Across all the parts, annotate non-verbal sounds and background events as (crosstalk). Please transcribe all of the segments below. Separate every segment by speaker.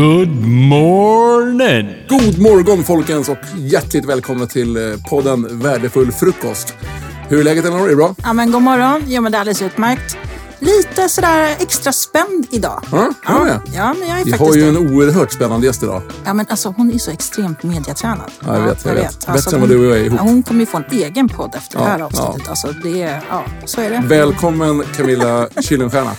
Speaker 1: Good morning!
Speaker 2: God morgon folkens och hjärtligt välkomna till eh, podden Värdefull frukost. Hur är läget Elinor? Är det bra?
Speaker 3: Ja, men god morgon. Jo, men det är alldeles utmärkt. Lite sådär extra spänd idag.
Speaker 2: Ja, ja, ja.
Speaker 3: ja men jag är
Speaker 2: Vi
Speaker 3: faktiskt
Speaker 2: har ju en oerhört spännande gäst idag.
Speaker 3: Ja, men alltså hon är så extremt mediatränad.
Speaker 2: Ja, jag vet, jag vet. Bättre
Speaker 3: Alltså,
Speaker 2: än vad
Speaker 3: hon,
Speaker 2: du och jag är ihop.
Speaker 3: Hon kommer ju få en egen podd efter det här avsnittet. Alltså, det är, ja, så är det.
Speaker 2: Välkommen Camilla Kyllenstierna.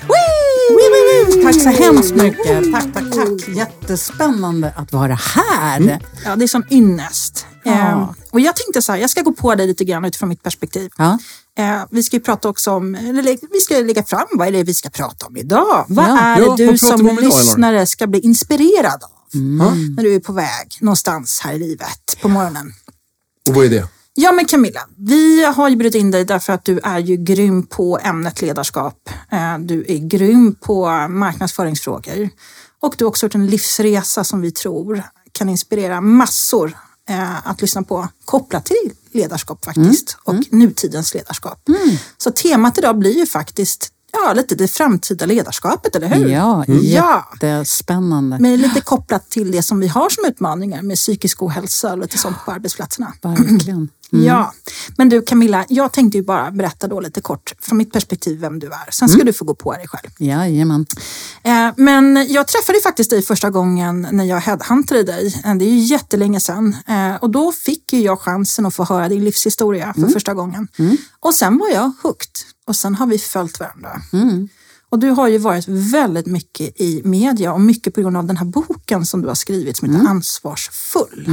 Speaker 3: Tack så hemskt mycket.
Speaker 4: Tack, tack, tack. Jättespännande att vara här.
Speaker 3: Ja, det är sån ynnest.
Speaker 4: Ja.
Speaker 3: Ehm, och jag tänkte så här, jag ska gå på dig lite grann utifrån mitt perspektiv.
Speaker 4: Ja.
Speaker 3: Eh, vi ska ju prata också om, eller vi ska lägga fram vad är det vi ska prata om idag. Vad
Speaker 4: Ja.
Speaker 3: är det du som
Speaker 2: idag,
Speaker 3: lyssnare ska bli inspirerad av?
Speaker 2: Ja.
Speaker 3: När du är på väg någonstans här i livet på morgonen.
Speaker 2: Och vad är det?
Speaker 3: Ja men Camilla, vi har ju bjudit in dig därför att du är ju grym på ämnet ledarskap. Eh, Du är grym på marknadsföringsfrågor. Och du har också gjort en livsresa som vi tror kan inspirera massor eh, att lyssna på kopplat till ledarskap faktiskt och nutidens ledarskap. Så temat idag blir ju faktiskt ja, lite det framtida ledarskapet, eller hur?
Speaker 4: Ja,
Speaker 3: ja.
Speaker 4: jättespännande.
Speaker 3: Men lite kopplat till det som vi har som utmaningar med psykisk ohälsa och lite sånt på arbetsplatserna.
Speaker 4: Verkligen. (clears throat)
Speaker 3: Ja, men du Camilla, jag tänkte ju bara berätta då lite kort från mitt perspektiv vem du är. Sen ska du få gå på dig själv.
Speaker 4: Jajamän.
Speaker 3: Eh, men jag träffade faktiskt dig första gången när jag headhuntade dig. Eh, Det är ju jättelänge sedan. Eh, och då fick ju jag chansen att få höra din livshistoria för första gången. Och sen var jag hooked. Och sen har vi följt varandra. Och du har ju varit väldigt mycket i media och mycket på grund av den här boken som du har skrivit som heter Ansvarsfull.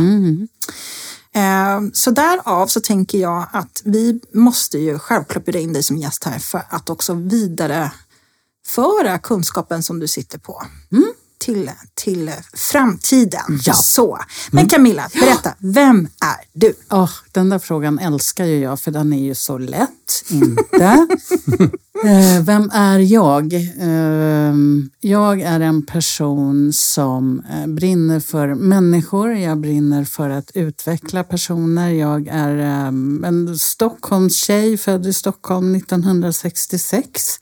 Speaker 3: Eh, Så därav så tänker jag att vi måste ju självklart bjuda in dig som gäst här för att också vidareföra kunskapen som du sitter på till, till framtiden.
Speaker 4: Ja.
Speaker 3: Så. Men Camilla, berätta, vem är du?
Speaker 4: Åh, den där frågan älskar ju jag för den är ju så lätt. Inte. (laughs) eh, vem är jag? Eh, jag är en person som eh, brinner för människor. Jag brinner för att utveckla personer. Jag är eh, en Stockholmstjej född i Stockholm 1966.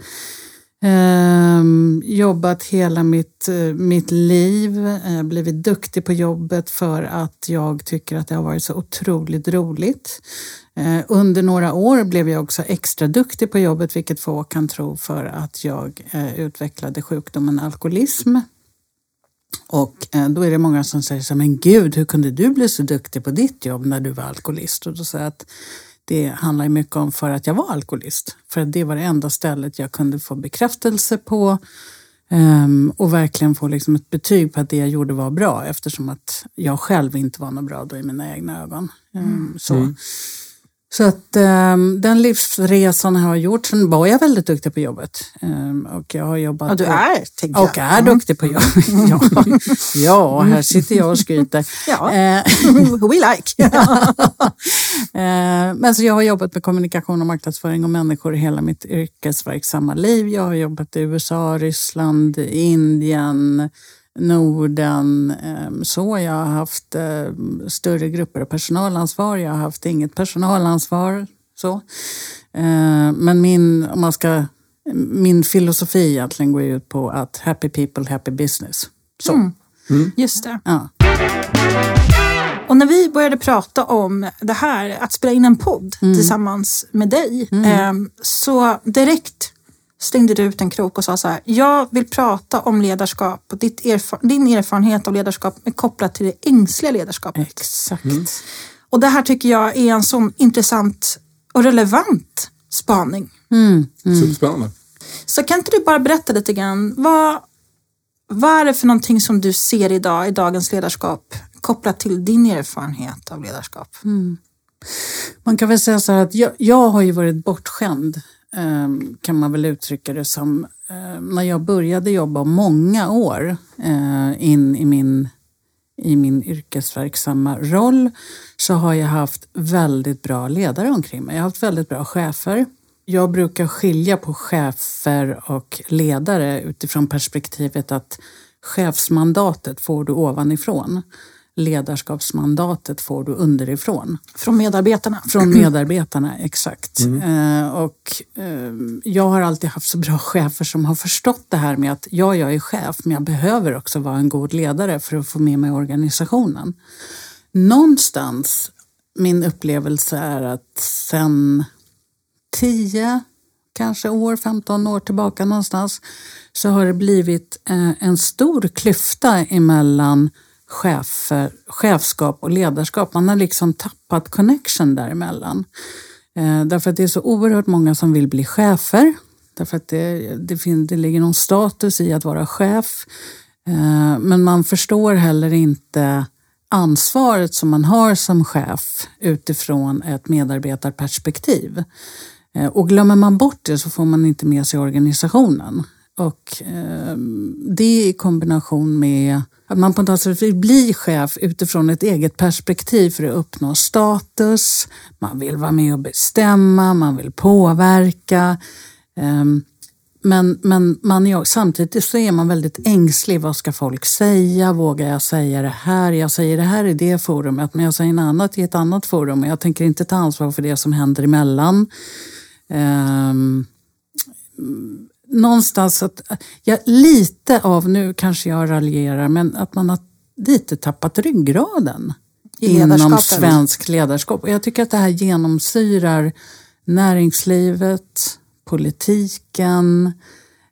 Speaker 4: Ehm, jobbat hela mitt, eh, mitt liv, eh, blivit duktig på jobbet för att jag tycker att det har varit så otroligt roligt. Eh, under några år blev jag också extra duktig på jobbet, vilket få kan tro för att jag eh, utvecklade sjukdomen alkoholism. Och eh, då är det många som säger så här, men gud, hur kunde du bli så duktig på ditt jobb när du var alkoholist? Och då säger jag att det handlar mycket om för att jag var alkoholist. För att det var det enda stället jag kunde få bekräftelse på ehm, och verkligen få liksom ett betyg på att det jag gjorde var bra eftersom att jag själv inte var något bra då i mina egna ögon. Ehm, så. Så att ehm, den livsresan har jag gjort. Sen var jag väldigt duktig på jobbet. Ehm, och jag har jobbat
Speaker 3: Ja, du är, tänker jag.
Speaker 4: och är duktig på jobbet. (laughs) ja, ja, här sitter jag och skryter. (laughs)
Speaker 3: Ja.
Speaker 4: Eh, (laughs)
Speaker 3: we like.
Speaker 4: Eh, Men så jag har jobbat med kommunikation och marknadsföring och människor i hela mitt yrkesverksamma liv. Jag har jobbat i USA, Ryssland, Indien, Norden. eh, Så jag har haft eh, större grupper och personalansvar. Jag har haft inget personalansvar. Så. Eh, Men min, om man ska, min filosofi egentligen går ju ut på att happy people, happy business. Så.
Speaker 3: Just det.
Speaker 4: Ja.
Speaker 3: Och när vi började prata om det här, att spela in en podd tillsammans med dig, ehm, så direkt slängde du ut en krok och sa så här, jag vill prata om ledarskap och ditt erfa- din erfarenhet av ledarskap är kopplat till det ängsliga ledarskapet.
Speaker 4: Exakt.
Speaker 3: Och det här tycker jag är en sån intressant och relevant spaning.
Speaker 2: Superspännande.
Speaker 3: Så kan inte du bara berätta lite grann, vad, vad är det för någonting som du ser idag i dagens ledarskap kopplat till din erfarenhet av ledarskap?
Speaker 4: Man kan väl säga så här att jag, jag har ju varit bortskämd, Ehm, kan man väl uttrycka det som. Ehm, när jag började jobba många år eh, in i min, i min yrkesverksamma roll så har jag haft väldigt bra ledare omkring mig. Jag har haft väldigt bra chefer. Jag brukar skilja på chefer och ledare utifrån perspektivet att chefsmandatet får du ovanifrån ledarskapsmandatet får du underifrån.
Speaker 3: Från medarbetarna.
Speaker 4: Från medarbetarna, (clears throat) exakt. Eh, och eh, jag har alltid haft så bra (laughs) chefer som har förstått det här med att ja, jag är chef, men jag behöver också vara en god ledare för att få med mig organisationen. Någonstans, min upplevelse är att sen 10, kanske år, 15 år tillbaka någonstans, så har det blivit eh, en stor klyfta emellan chefer, chefskap och ledarskap. Man har liksom tappat connection däremellan. Eh, därför att det är så oerhört många som vill bli chefer. Därför att det, det, fin, det ligger någon status i att vara chef. Eh, men man förstår heller inte ansvaret som man har som chef utifrån ett medarbetarperspektiv. Eh, och glömmer man bort det så får man inte med sig organisationen. Och eh, det i kombination med att man på något sätt vill bli chef utifrån ett eget perspektiv för att uppnå status. Man vill vara med och bestämma, man vill påverka. Eh, men, men man är, samtidigt så är man väldigt ängslig. Vad ska folk säga? Vågar jag säga det här? Jag säger det här i det forumet, men jag säger något annat i ett annat forum. Jag tänker inte ta ansvar för det som händer emellan. Um, någonstans att, ja, lite av, nu kanske jag raljerar, men att man har lite tappat ryggraden inom svensk ledarskap. Och jag tycker att det här genomsyrar näringslivet, politiken,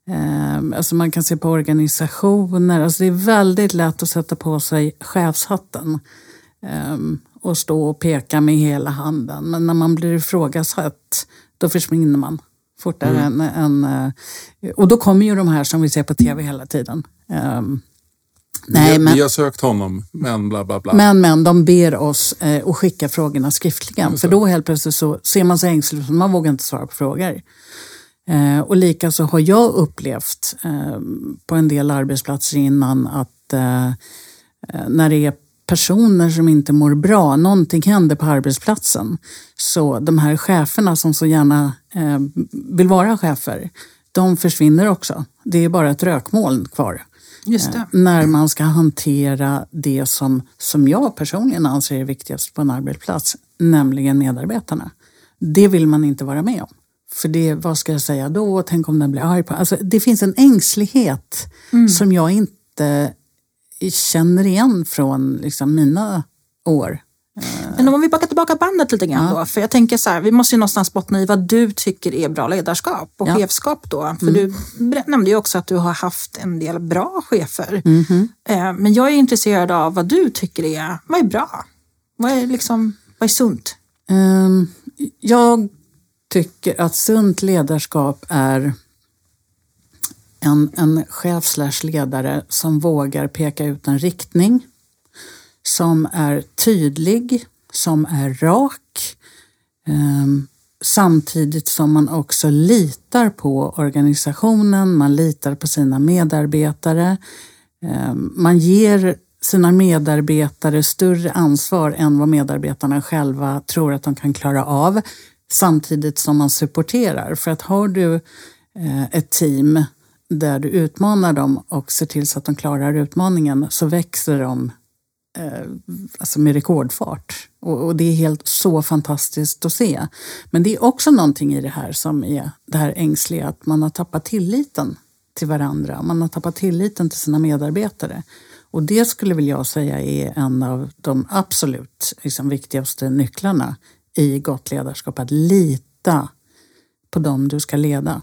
Speaker 4: eh, alltså man kan se på organisationer. Alltså det är väldigt lätt att sätta på sig chefshatten eh, och stå och peka med hela handen. Men när man blir ifrågasatt, då försvinner man fortare mm. än, än... Eh, och då kommer ju de här som vi ser på tv hela tiden. Um,
Speaker 2: nej, vi, men, vi har sökt honom, men bla bla bla.
Speaker 4: Men, men de ber oss eh, att skicka frågorna skriftligen. För då helt plötsligt så ser man sig ängslig man vågar inte svara på frågor. Eh, och likaså har jag upplevt eh, på en del arbetsplatser innan att eh, eh när det är personer som inte mår bra, någonting händer på arbetsplatsen. Så de här cheferna som så gärna eh, vill vara chefer, de försvinner också. Det är bara ett rökmoln kvar.
Speaker 3: Just
Speaker 4: eh, när man ska hantera det som, som jag personligen anser är viktigast på en arbetsplats, nämligen medarbetarna. Det vill man inte vara med om. För det, vad ska jag säga då? Tänk om den blir arg på alltså, Det finns en ängslighet mm. som jag inte känner igen från liksom, mina år.
Speaker 3: Men om vi backar tillbaka bandet lite grann ja. då. För jag tänker så här, vi måste ju någonstans bottna i vad du tycker är bra ledarskap och ja. chefskap då. För mm. du nämnde ju också att du har haft en del bra chefer.
Speaker 4: Mm.
Speaker 3: Men jag är intresserad av vad du tycker är, vad är bra? Vad är, liksom, vad är sunt?
Speaker 4: Um, jag tycker att sunt ledarskap är en, en chef slash ledare som vågar peka ut en riktning, som är tydlig, som är rak, eh, samtidigt som man också litar på organisationen, man litar på sina medarbetare. Eh, man ger sina medarbetare större ansvar än vad medarbetarna själva tror att de kan klara av samtidigt som man supporterar. För att har du eh, ett team där du utmanar dem och ser till så att de klarar utmaningen så växer de eh, alltså med rekordfart. Och, och, det är helt så fantastiskt att se. Men det är också någonting i det här som är det här ängsliga att man har tappat tilliten till varandra. Man har tappat tilliten till sina medarbetare. Och det skulle väl jag säga är en av de absolut liksom, viktigaste nycklarna i gott ledarskap. Att lita på dem du ska leda.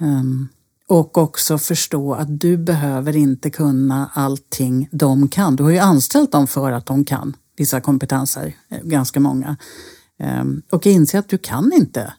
Speaker 4: Um, och också förstå att du behöver inte kunna allting de kan. Du har ju anställt dem för att de kan vissa kompetenser, eh, ganska många. Ehm, och inse att du kan inte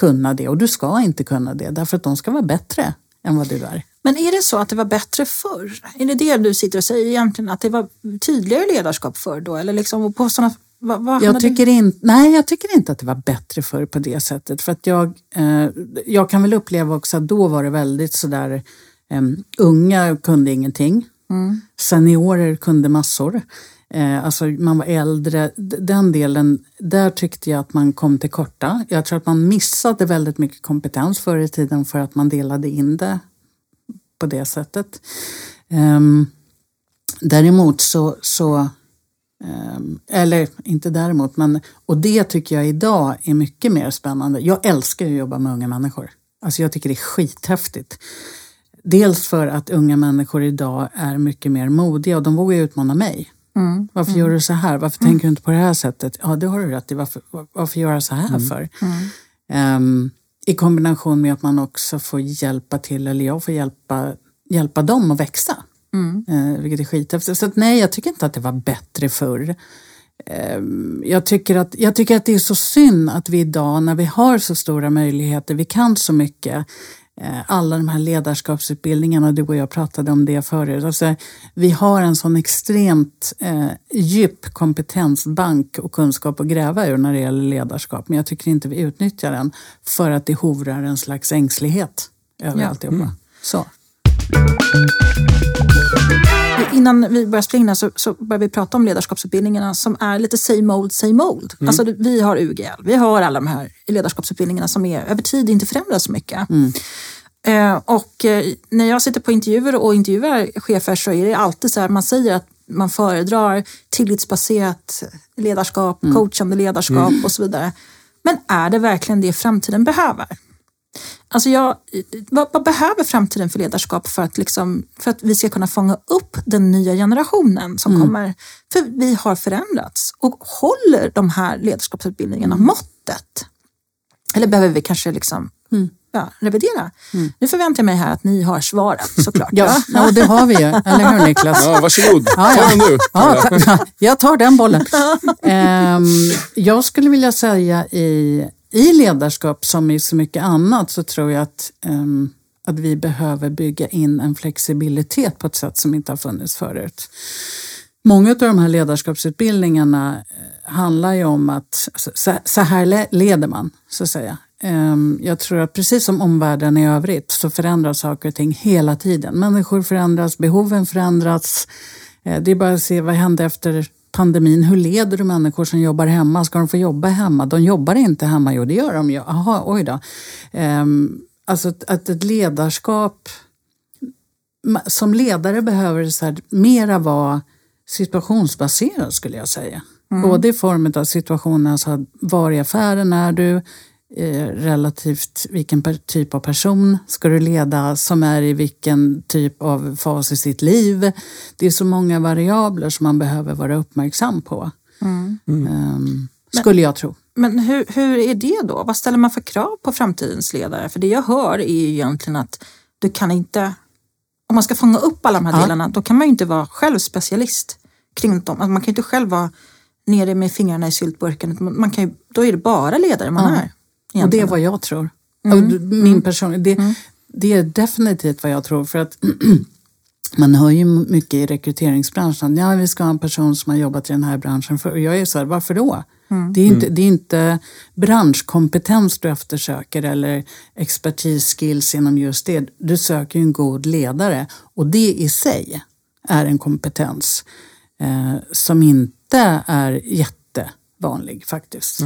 Speaker 4: kunna det och du ska inte kunna det därför att de ska vara bättre än vad du är.
Speaker 3: Men är det så att det var bättre förr? Är det det du sitter och säger egentligen? Att det var tydligare ledarskap förr då? Eller liksom på sådana
Speaker 4: Va, va, jag, tycker in, nej, jag tycker inte att det var bättre förr på det sättet. För att jag, eh, jag kan väl uppleva också att då var det väldigt sådär, eh, unga kunde ingenting.
Speaker 3: Mm.
Speaker 4: Seniorer kunde massor. Eh, alltså man var äldre. Den delen, där tyckte jag att man kom till korta. Jag tror att man missade väldigt mycket kompetens förr i tiden för att man delade in det på det sättet. Um, däremot så, så Eller inte däremot, men och det tycker jag idag är mycket mer spännande. Jag älskar att jobba med unga människor. Alltså jag tycker det är skithäftigt. Dels för att unga människor idag är mycket mer modiga och de vågar utmana mig. Varför gör du så här? Varför tänker du inte på det här sättet? Ja, det har du rätt i. Varför, varför göra så här för? Ehm, I kombination med att man också får hjälpa till, eller jag får hjälpa, hjälpa dem att växa. Eh, vilket är skithäftigt. Så att, nej, jag tycker inte att det var bättre förr. Ehm, Jag tycker, att, jag tycker att det är så synd att vi idag när vi har så stora möjligheter, vi kan så mycket, eh, alla de här ledarskapsutbildningarna, du och jag pratade om det förut. Alltså, vi har en sån extremt eh, djup kompetensbank och kunskap att gräva ur när det gäller ledarskap. Men jag tycker inte vi utnyttjar den för att det hovrar en slags ängslighet över
Speaker 3: Ja.
Speaker 4: alltihopa. Så.
Speaker 3: Innan vi börjar springa så, så börjar vi prata om ledarskapsutbildningarna som är lite same old, same old. Alltså, det- vi har UGL, vi har alla de här ledarskapsutbildningarna som är över tid inte förändras så mycket. Eh, och eh, när jag sitter på intervjuer och intervjuar chefer så är det alltid så här, man säger att man föredrar tillitsbaserat ledarskap, coachande ledarskap och så vidare. Men är det verkligen det framtiden behöver? Alltså jag, vad, vad behöver framtiden för ledarskap för att, liksom, för att vi ska kunna fånga upp den nya generationen som kommer? För vi har förändrats. Och håller de här ledarskapsutbildningarna måttet? Eller behöver vi kanske liksom, ja, revidera? Nu förväntar jag mig här att ni har svaret såklart. (laughs)
Speaker 4: Ja, ja, och det har vi ju. Eller hur Niklas?
Speaker 2: Ja, varsågod.
Speaker 4: Ja,
Speaker 2: Ta
Speaker 4: ja.
Speaker 2: den du.
Speaker 4: Ja, ta, jag tar den bollen. (laughs) Ehm, jag skulle vilja säga i, i ledarskap som i så mycket annat så tror jag att, um, att vi behöver bygga in en flexibilitet på ett sätt som inte har funnits förut. Många av de här ledarskapsutbildningarna eh, handlar ju om att så, så här leder man, så att säga. Ehm, jag tror att precis som omvärlden i övrigt så förändras saker och ting hela tiden. Människor förändras, behoven förändras. Eh, det är bara att se vad hände efter pandemin. Hur leder du människor som jobbar hemma? Ska de få jobba hemma? De jobbar inte hemma. Jo, det gör de ju. Oj då. Ehm, Alltså att- ett ledarskap som ledare behöver det så här, mera vara situationsbaserad skulle jag säga. Både i form av situationen, alltså var i affären är du, relativt vilken typ av person ska du leda som är i vilken typ av fas i sitt liv. Det är så många variabler som man behöver vara uppmärksam på. Ehm, skulle jag tro.
Speaker 3: Men hur, hur är det då? Vad ställer man för krav på framtidens ledare? För det jag hör är ju egentligen att du kan inte, om man ska fånga upp alla de här
Speaker 4: Ja.
Speaker 3: delarna, då kan man ju inte vara själv specialist kring dem. Alltså man kan ju inte själv vara nere med fingrarna i syltburken. Man kan ju, då är det bara ledare man
Speaker 4: Ja.
Speaker 3: är.
Speaker 4: Och det är vad jag tror. D- min person, det, det är definitivt vad jag tror. För att (clears throat) man hör ju mycket i rekryteringsbranschen. Ja, vi ska ha en person som har jobbat i den här branschen förr. Och jag är så här, varför då? Det, är inte, det är inte branschkompetens du eftersöker eller expertis, skills inom just det. Du söker ju en god ledare och det i sig är en kompetens eh, som inte är jättevanlig faktiskt.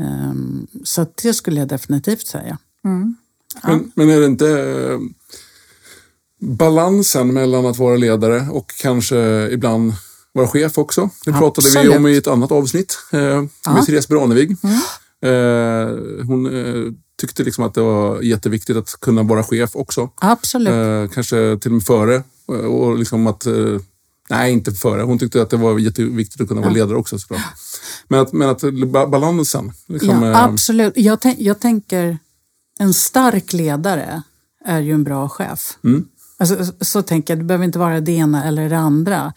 Speaker 4: Ehm, så att det skulle jag definitivt säga.
Speaker 2: Men, men är det inte eh, balansen mellan att vara ledare och kanske ibland vara chef också? Det pratade vi
Speaker 4: Absolut.
Speaker 2: om i ett annat avsnitt eh, med Therese Branevig. Eh, hon eh, tyckte liksom att det var jätteviktigt att kunna vara chef också.
Speaker 4: Absolut.
Speaker 2: Eh, kanske till och med före. Och, och liksom att, eh, nej, inte före. Hon tyckte att det var jätteviktigt att kunna vara ledare också såklart. Men att, men att ba- balansen. Liksom,
Speaker 4: ja,
Speaker 2: eh,
Speaker 4: absolut. Jag, jag tänker, en stark ledare är ju en bra chef. Alltså, så, så tänker jag, det behöver inte vara det ena eller det andra.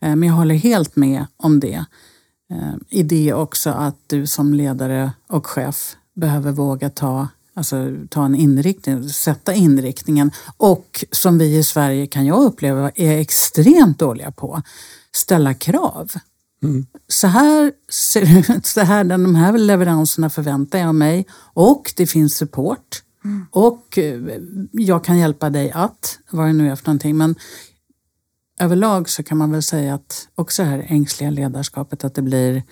Speaker 4: Eh, Men jag håller helt med om det. Eh, I det också att du som ledare och chef behöver våga ta, alltså, ta en inriktning, sätta inriktningen. Och som vi i Sverige kan jag uppleva är extremt dåliga på, ställa krav. Så här ser det ut, så här, de här leveranserna förväntar jag mig och det finns support. Och eh, jag kan hjälpa dig att, vad det nu är för någonting. Men överlag så kan man väl säga att också det här ängsliga ledarskapet att det blir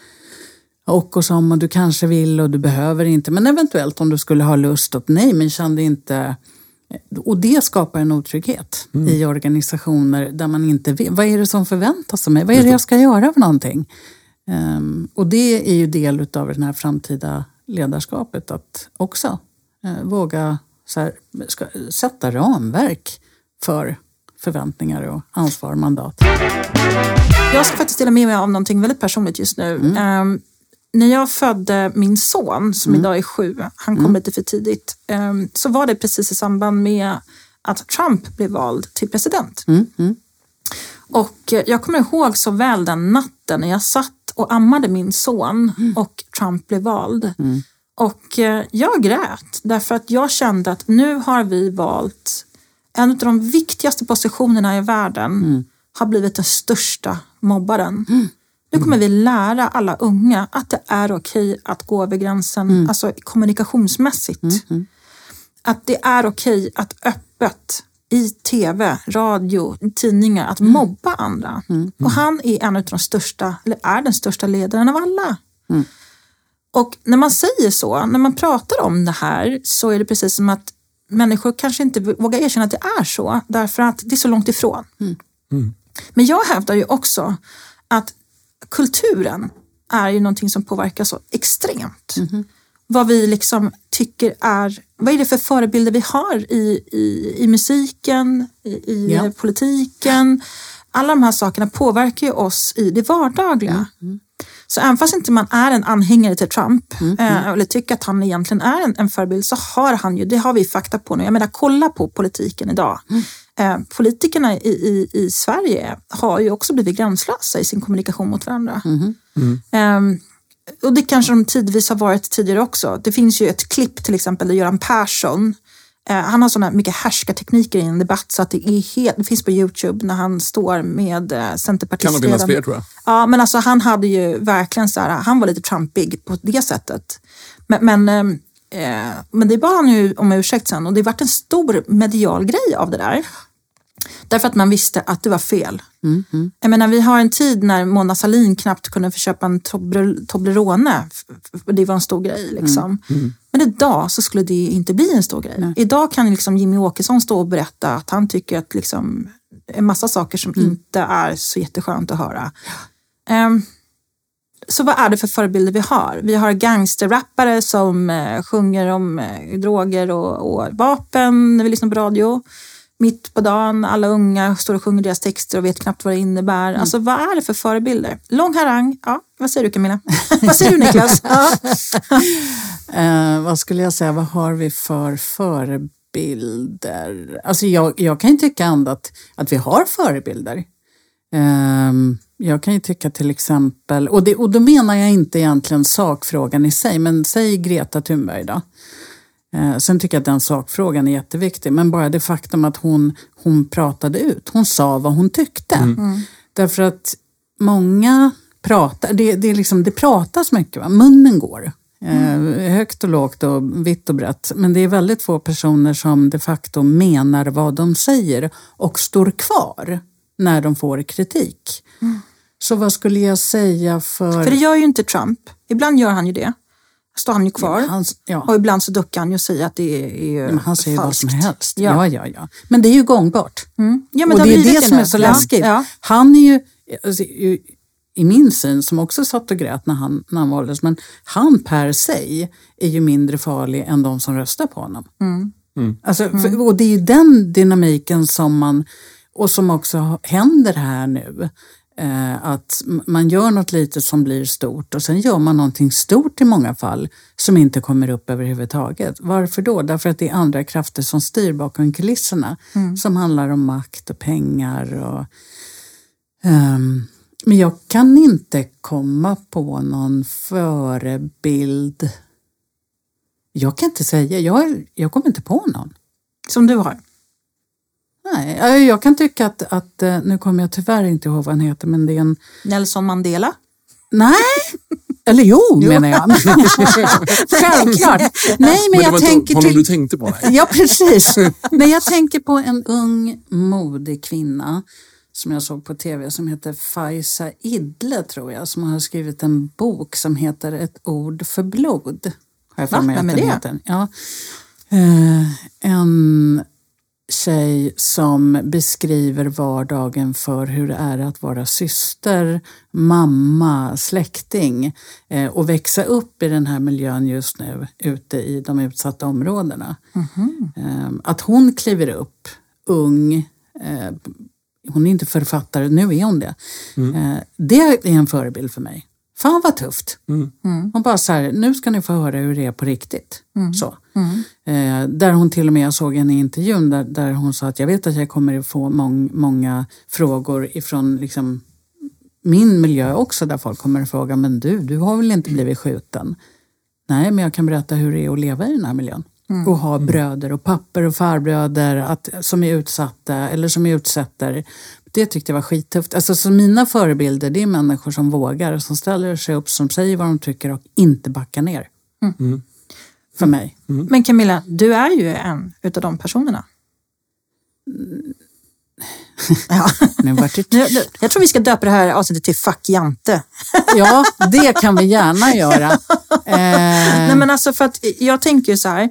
Speaker 4: och och som och du kanske vill och du behöver inte. Men eventuellt om du skulle ha lust och nej men kände inte Och det skapar en otrygghet i organisationer där man inte vet. Vad är det som förväntas av mig? Vad är det jag ska göra för någonting? Um, och det är ju del av det här framtida ledarskapet att också uh, våga så här, ska, sätta ramverk för förväntningar och ansvar och mandat.
Speaker 3: Jag ska faktiskt dela med mig av någonting väldigt personligt just nu.
Speaker 4: Mm.
Speaker 3: Um, när jag födde min son, som
Speaker 4: Mm.
Speaker 3: idag är sju, han kom lite för tidigt, um, så var det precis i samband med att Trump blev vald till president.
Speaker 4: Mm.
Speaker 3: Och eh, jag kommer ihåg så väl den natten när jag satt och ammade min son
Speaker 4: Mm.
Speaker 3: och Trump blev vald. Och eh, jag grät därför att jag kände att nu har vi valt en av de viktigaste positionerna i världen
Speaker 4: Mm.
Speaker 3: har blivit den största mobbaren. Nu kommer vi lära alla unga att det är okej att gå över gränsen,
Speaker 4: Mm.
Speaker 3: alltså kommunikationsmässigt. Att det är okej att öppet i tv, radio, tidningar att mobba andra. Och han är en av de största, eller är den största ledaren av alla. Och när man säger så, när man pratar om det här så är det precis som att människor kanske inte vågar erkänna att det är så därför att det är så långt ifrån. Men jag hävdar ju också att kulturen är ju någonting som påverkar så extremt. Vad vi liksom tycker är, vad är det för förebilder vi har i, i, i musiken, i, i
Speaker 4: Ja.
Speaker 3: politiken. Alla de här sakerna påverkar ju oss i det vardagliga. Så även fast inte man är en anhängare till Trump eh, eller tycker att han egentligen är en, en förebild så har han ju, det har vi fakta på nu. Jag menar kolla på politiken idag. Eh, politikerna i, i, i Sverige har ju också blivit gränslösa i sin kommunikation mot varandra. Ehm, och det kanske de tidvis har varit tidigare också. Det finns ju ett klipp till exempel där Göran Persson eh, han har sådana mycket härskartekniker i en debatt så att det, är helt, det finns på Youtube när han står med eh,
Speaker 2: Kan
Speaker 3: Centerpartiets
Speaker 2: finnas fler tror jag.
Speaker 3: Ja, men alltså han hade ju verkligen så här, han var lite Trumpig på det sättet. Men, men, ehm, eh, men det bad han ju om ursäkt sen och det vart en stor medial grej av det där. Därför att man visste att det var fel. Jag menar, vi har en tid när Mona Sahlin knappt kunde få köpa en Tobler- Toblerone. Det var en stor grej. Liksom. Men idag så skulle det inte bli en stor grej. Idag kan liksom Jimmy Åkesson stå och berätta att han tycker att liksom, en massa saker som inte är så jätteskönt att höra. Ehm, så vad är det för förebilder vi har? Vi har gangsterrappare som eh, sjunger om eh, droger och, och vapen när vi lyssnar på radio. Mitt på dagen, alla unga står och sjunger deras texter och vet knappt vad det innebär. Alltså vad är det för förebilder? Lång harang, ja. Vad säger du Camilla? (laughs) vad säger du Niklas? Ja. (laughs)
Speaker 4: Eh, vad skulle jag säga, vad har vi för förebilder? Alltså jag, jag kan ju tycka ändå att, att vi har förebilder. Ehm, jag kan ju tycka till exempel, och, det, och då menar jag inte egentligen sakfrågan i sig, men säg Greta Thunberg då. Eh, sen tycker jag att den sakfrågan är jätteviktig, men bara det faktum att hon, hon pratade ut, hon sa vad hon tyckte. Därför att många pratar, det, det, är liksom, det pratas mycket, va? munnen går. Eh, högt och lågt och vitt och brett. Men det är väldigt få personer som de facto menar vad de säger och står kvar när de får kritik. Så vad skulle jag säga för...
Speaker 3: För det gör ju inte Trump. Ibland gör han ju det. Står han ju kvar.
Speaker 4: Hans, ja.
Speaker 3: Och ibland så duckar han ju och säger att det är, är
Speaker 4: Men han säger vad som
Speaker 3: falskt.
Speaker 4: helst.
Speaker 3: Ja.
Speaker 4: Ja. Ja, ja, Men det är ju gångbart.
Speaker 3: Mm. Ja, men
Speaker 4: och det är det som är så
Speaker 3: Ja,
Speaker 4: läskigt.
Speaker 3: Ja.
Speaker 4: Han är ju, alltså, ju, i min syn, som också satt och grät när han, när han valdes, men han per se är ju mindre farlig än de som röstar på honom. Alltså, för, och det är ju den dynamiken som man, och som också händer här nu. Eh, att man gör något litet som blir stort och sen gör man någonting stort i många fall som inte kommer upp överhuvudtaget. Varför då? Därför att det är andra krafter som styr bakom kulisserna som handlar om makt och pengar. Och, ehm, men jag kan inte komma på någon förebild. Jag kan inte säga, jag, jag kommer inte på någon.
Speaker 3: Som du har.
Speaker 4: Nej, jag- kan tycka att, att, eh, nu kommer jag tyvärr inte ihåg vad han heter, men det är en
Speaker 3: Nelson Mandela.
Speaker 4: Nej, eller jo, menar jag. (laughs) Självklart. Nej, men,
Speaker 2: Men det
Speaker 4: jag tänker
Speaker 2: honom
Speaker 4: till...
Speaker 2: du tänkte på? Nej.
Speaker 4: Ja, precis. Men jag tänker på en ung modig kvinna som jag såg på tv som heter Faiza Idle, tror jag, som har skrivit en bok som heter Ett ord för blod. Har jag
Speaker 3: Va? Vem är det?
Speaker 4: heter. Ja. Eh, en tjej som beskriver vardagen för hur det är att vara syster, mamma, släkting eh, och växa upp i den här miljön just nu ute i de utsatta områdena. Eh, att hon kliver upp ung, eh, hon är inte författare, nu är hon det. Eh, det är en förebild för mig. Fan vad tufft. Hon bara så här, nu ska ni få höra hur det är på riktigt. Så. Eh, där hon till och med, jag såg en i intervjun där, där hon sa att jag vet att jag kommer få mång, många frågor ifrån liksom, min miljö också där folk kommer att fråga, men du, du har väl inte blivit skjuten? Nej, men jag kan berätta hur det är att leva i den här miljön. Och ha bröder och papper och farbröder att, som är utsatta eller som är utsätter. Det tyckte jag var skittufft. Alltså, så mina förebilder det är människor som vågar, som ställer sig upp, som säger vad de tycker och inte backar ner. För mig.
Speaker 3: Men Camilla, du är ju en utav de personerna. Ja. (laughs)
Speaker 4: Nu vart det
Speaker 3: Nu, nu, jag tror vi ska döpa det här avsnittet till Fuck Jante. (laughs)
Speaker 4: Ja, det kan vi gärna göra. (laughs) Eh,
Speaker 3: Nej, men alltså för att jag tänker ju så här.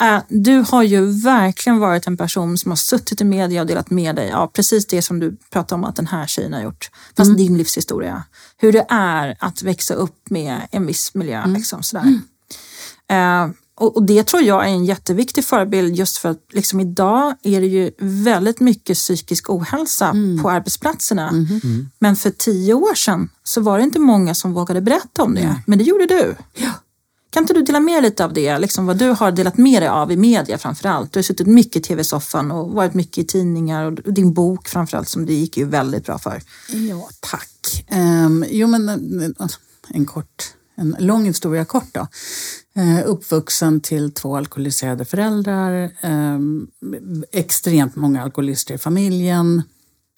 Speaker 3: Eh, du har ju verkligen varit en person som har suttit i media och delat med dig av precis det som du pratar om att den här tjejen har gjort. Fast din livshistoria. Hur det är att växa upp med en viss miljö. Liksom, sådär. Eh, och, och det tror jag är en jätteviktig förebild just för att liksom idag är det ju väldigt mycket psykisk ohälsa på arbetsplatserna. Men för tio år sedan så var det inte många som vågade berätta om det. Men det gjorde du. Kan inte du dela med dig lite av det? Liksom vad du har delat med dig av i media framförallt. Du har suttit mycket i tv-soffan och varit mycket i tidningar och din bok framförallt som det gick ju väldigt bra för.
Speaker 4: Ja, tack. Um, jo, men eh, alltså, en kort, en lång historia kort då. Uh, uppvuxen till två alkoholiserade föräldrar, um, extremt många alkoholister i familjen.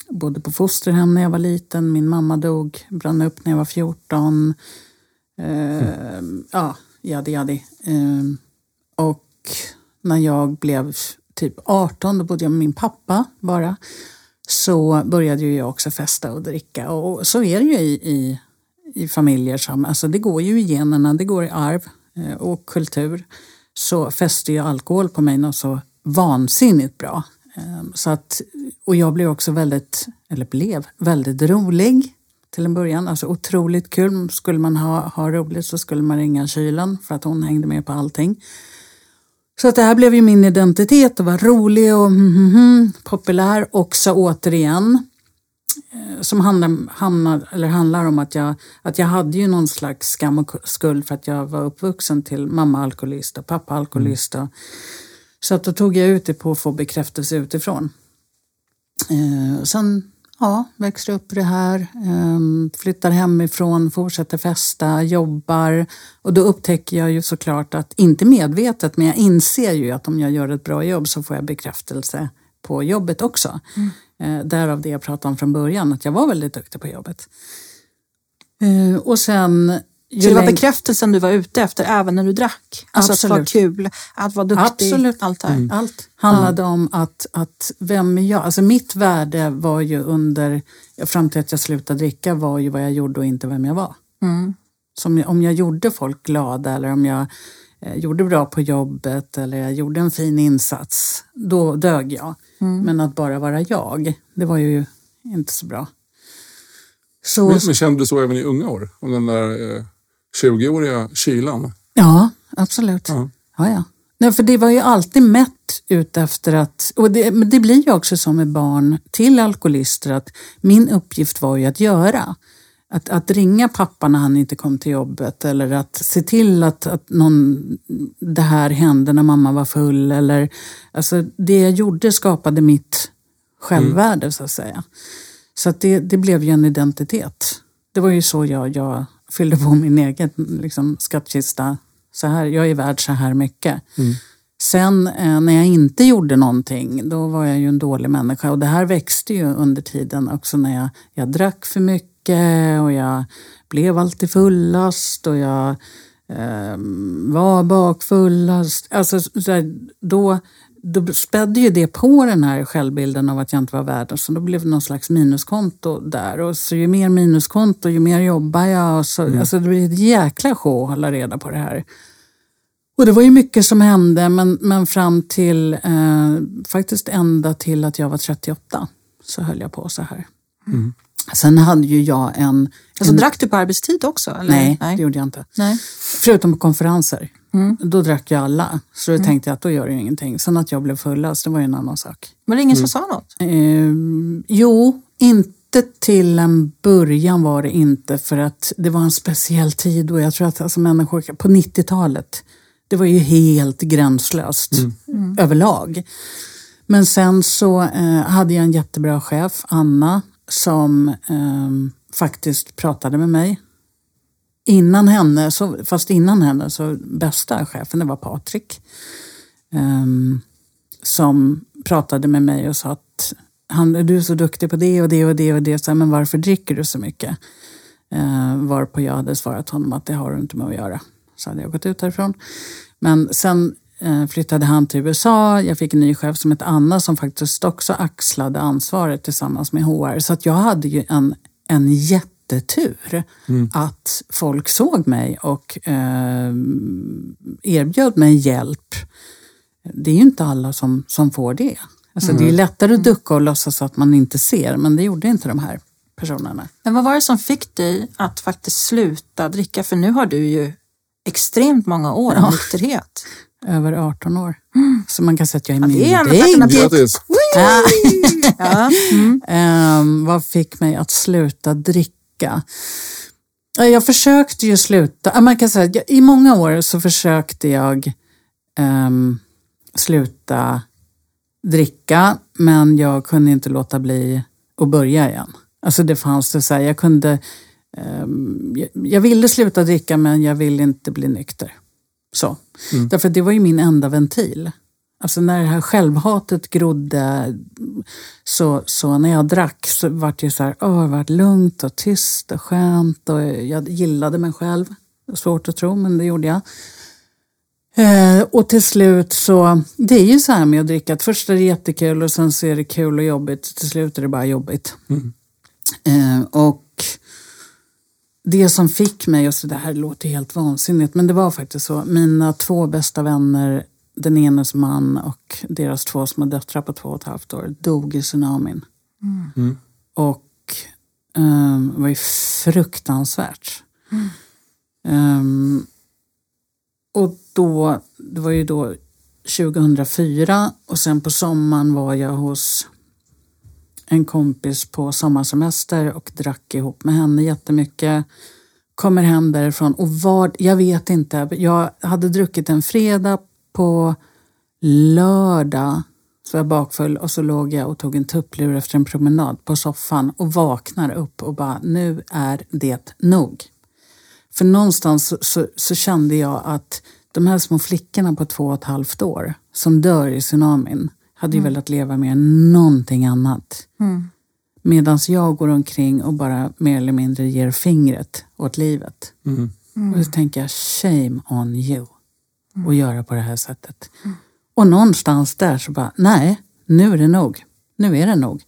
Speaker 4: Bodde på fosterhem när jag var liten, min mamma dog, brann upp när jag var 14. Uh, ehm, Ja, jadi jadi. Um, ehm, och när jag blev typ 18, då bodde jag med min pappa bara så började ju jag också festa och dricka. Och så är det ju i, i, i familjer som, alltså det går ju i generna, det går i arv eh, och kultur. Så fäste ju alkohol på mig något så vansinnigt bra. Ehm, så att, och jag blev också väldigt, eller blev, väldigt rolig till en början. Alltså otroligt kul. Skulle man ha, ha roligt så skulle man ringa kylen för att hon hängde med på allting. Så att det här blev ju min identitet och var rolig och mm, mm, mm, populär också återigen. Eh, Som handlar, hamnar, eller handlar om att jag, att jag hade ju någon slags skam och skuld för att jag var uppvuxen till mamma alkoholist och pappa alkoholist. och- Så att då tog jag ut det på att få bekräftelse utifrån. Eh, sen ja, växte upp i det här, eh, flyttar hemifrån, fortsätter festa, jobbar. Och då upptäcker jag ju såklart att, inte medvetet, men jag inser ju att om jag gör ett bra jobb så får jag bekräftelse på jobbet också. Eh, därav det jag pratade om från början, att jag var väldigt duktig på jobbet. Eh, och sen... ju
Speaker 3: Så det var bekräftelsen du var ute efter även när du drack? Alltså att vara
Speaker 4: Absolut.
Speaker 3: kul, att vara duktig,
Speaker 4: Absolut.
Speaker 3: allt det här.
Speaker 4: Allt handlade om att, att vem är jag? Alltså mitt värde var ju under, fram till att jag slutade dricka, var ju vad jag gjorde och inte vem jag var. Som, om jag gjorde folk glada eller om jag eh, gjorde bra på jobbet eller jag gjorde en fin insats, då dög jag. Men att bara vara jag, det var ju inte så bra. Så,
Speaker 2: Men, men kände du så även i unga år? Om den där eh, 20-åriga kylan?
Speaker 4: Ja, absolut.
Speaker 2: Ja.
Speaker 4: Ja. Ja, Nej, för det var ju alltid mätt ut efter att, och det, men det blir ju också så med barn till alkoholister att min uppgift var ju att göra. Att, att ringa pappa när han inte kom till jobbet eller att se till att, att någon, det här hände när mamma var full. Eller, alltså det jag gjorde skapade mitt självvärde så att säga. Så att det, det blev ju en identitet. Det var ju så jag, jag fyllde på min egen liksom, skattkista. Så här, jag är värd så här mycket. Sen eh, när jag inte gjorde någonting, då var jag ju en dålig människa. Och det här växte ju under tiden också när jag, jag drack för mycket och jag blev alltid fullast och jag eh, var bakfullast. Alltså, så här, då, då spädde ju det på den här självbilden av att jag inte var värd. Så då blev det någon slags minuskonto där. Och så ju mer minuskonto, ju mer jobbar jag. Och så, alltså, det blir ett jäkla show att hålla reda på det här. Och det var ju mycket som hände men, men fram till, eh, faktiskt ända till att jag var 38 så höll jag på så här. Sen hade ju jag en...
Speaker 3: Alltså,
Speaker 4: en
Speaker 3: drack du på arbetstid också? Eller?
Speaker 4: nej, det gjorde jag inte.
Speaker 3: Nej.
Speaker 4: Förutom på konferenser. Då drack jag alla. Så då tänkte jag att då gör det ju ingenting. Sen att jag blev fullast, det var ju en annan sak.
Speaker 3: Var det ingen som sa något?
Speaker 4: Eh, jo, inte till en början var det inte för att det var en speciell tid och jag tror att alltså, människor på 90-talet, det var ju helt gränslöst överlag. Men sen så eh, hade jag en jättebra chef, Anna, som eh, faktiskt pratade med mig. Innan henne, så, fast innan henne, så bästa chefen, det var Patrik. Um, som pratade med mig och sa att han, du är så duktig på det och det och det och det, så här, men varför dricker du så mycket? Uh, varpå jag hade svarat honom att det har du inte med att göra. Så hade jag gått ut därifrån. Men sen uh, flyttade han till USA, jag fick en ny chef som hette Anna som faktiskt också axlade ansvaret tillsammans med HR. Så att jag hade ju en, en jättetur att folk såg mig och eh, erbjöd mig hjälp det är ju inte alla som, som får det. Alltså Det är lättare att ducka och låtsas att man inte ser, men det gjorde inte de här personerna.
Speaker 3: Men vad var det som fick dig att faktiskt sluta dricka? För nu har du ju extremt många år av
Speaker 4: Ja.
Speaker 3: nykterhet. (laughs)
Speaker 4: Över 18 år. Så man kan säga att jag är
Speaker 3: Ja,
Speaker 4: myndig.
Speaker 2: Grattis! (laughs)
Speaker 3: Ja.
Speaker 4: Ehm, vad fick mig att sluta dricka? Ja, Jag försökte ju sluta. Man kan säga, I många år så försökte jag ehm, sluta dricka men jag kunde inte låta bli att börja igen. Alltså det fanns det så här, jag kunde... ehm, jag, jag ville sluta dricka men jag ville inte bli nykter. Så. Därför att det var ju min enda ventil. Alltså när det här självhatet grodde så, så när jag drack så var det ju så här, åh, det var lugnt och tyst och skönt och jag gillade mig själv. Svårt att tro, men det gjorde jag. Eh, och till slut så, det är ju så här med att dricka, att först är det jättekul och sen så är det kul och jobbigt. Till slut är det bara jobbigt. Eh, och det som fick mig, och så det här låter helt vansinnigt, men det var faktiskt så. Mina två bästa vänner, den enes man och deras två små döttrar på två och ett halvt år, dog i tsunamin. Och ehm, det var ju fruktansvärt. Ehm, och då, det var ju då 2004 och sen på sommaren var jag hos en kompis på sommarsemester och drack ihop med henne jättemycket. Kommer hem därifrån och var, jag vet inte, jag hade druckit en fredag på lördag så var jag bakfull och så låg jag och tog en tupplur efter en promenad på soffan och vaknar upp och bara nu är det nog. För någonstans så, så, så kände jag att de här små flickorna på två och ett halvt år som dör i tsunamin hade ju velat leva med någonting annat. Medan jag går omkring och bara mer eller mindre ger fingret åt livet. Och så tänker jag, shame on you. Att göra på det här sättet. Och någonstans där så bara, nej, nu är det nog. Nu är det nog.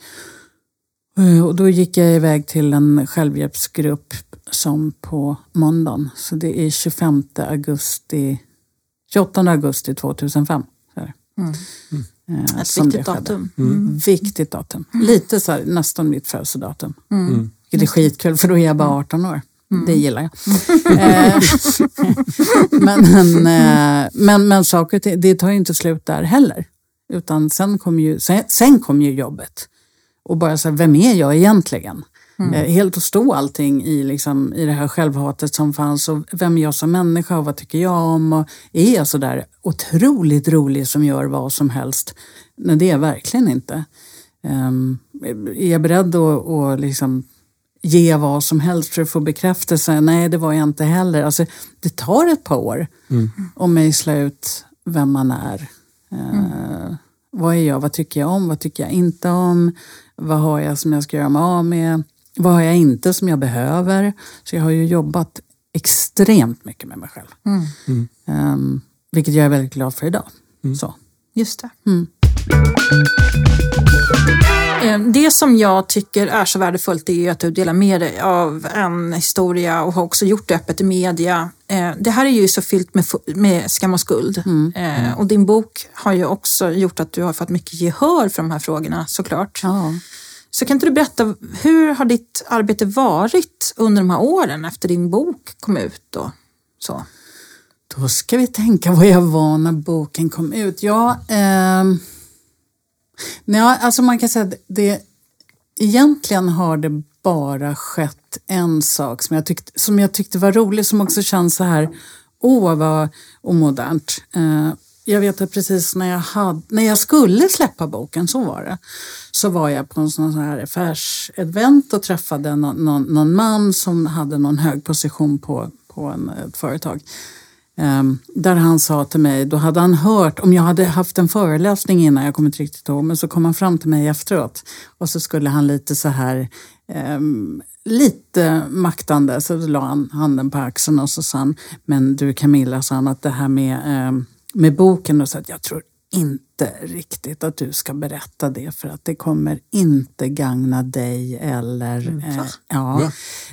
Speaker 4: Eh, Och då gick jag iväg till en självhjälpsgrupp som på måndagen. Så det är 25 augusti, 28 augusti 2005. Så är det. Eh,
Speaker 3: Ett
Speaker 4: som
Speaker 3: viktigt
Speaker 4: det skedde.
Speaker 3: datum.
Speaker 4: Viktigt datum. Lite så här, nästan mitt födelsedatum. Vilket är skitkul för då är jag bara 18 år. Det gillar jag. Eh, (laughs) men, men, eh, men, men saker det tar ju inte slut där heller. Utan sen kom ju, sen, sen kom ju jobbet. Och bara så här, vem är jag egentligen? Eh, Helt att stå allting i, liksom, i det här självhatet som fanns. Och vem är jag som människa och vad tycker jag om? Och är jag så där otroligt rolig som gör vad som helst? Nej, det är jag verkligen inte. Um, är jag beredd att, att liksom ge vad som helst för att få bekräftelse? Nej, det var jag inte heller. Alltså, det tar ett par år att mejsla ut vem man är. Eh, vad är jag? Vad tycker jag om? Vad tycker jag inte om? Vad har jag som jag ska göra mig av med? Vad har jag inte som jag behöver? Så jag har ju jobbat extremt mycket med mig själv. Ehm, vilket jag är väldigt glad för idag. Så.
Speaker 3: Just det. Eh, Det som jag tycker är så värdefullt är att du delar med dig av en historia och har också gjort det öppet i media. Eh, Det här är ju så fyllt med, skam och skuld. Eh, Och din bok har ju också gjort att du har fått mycket gehör för de här frågorna såklart.
Speaker 4: Ja.
Speaker 3: Så kan inte du berätta, hur har ditt arbete varit under de här åren efter din bok kom ut? Och så?
Speaker 4: Då ska vi tänka vad jag var när boken kom ut. Ja, ehm, nej, alltså man kan säga att det, egentligen har det bara skett en sak som jag, tyckte, som jag tyckte var rolig, som också känns så här, åh vad omodernt. Eh, jag vet att precis när jag, hade, när jag skulle släppa boken, så var det, så var jag på en sån här affärsevent och träffade någon, någon, någon man som hade någon hög position på, på en, ett företag. Ehm, där han sa till mig, då hade han hört, om jag hade haft en föreläsning innan, jag kommer inte riktigt ihåg, men så kom han fram till mig efteråt. Och så skulle han lite så här, ehm, lite maktande, så la han handen på axeln och så sa han, men du Camilla, sa han, att det här med, ehm, med boken, och så att jag tror inte riktigt att du ska berätta det för att det kommer inte gagna dig eller... eh, ja,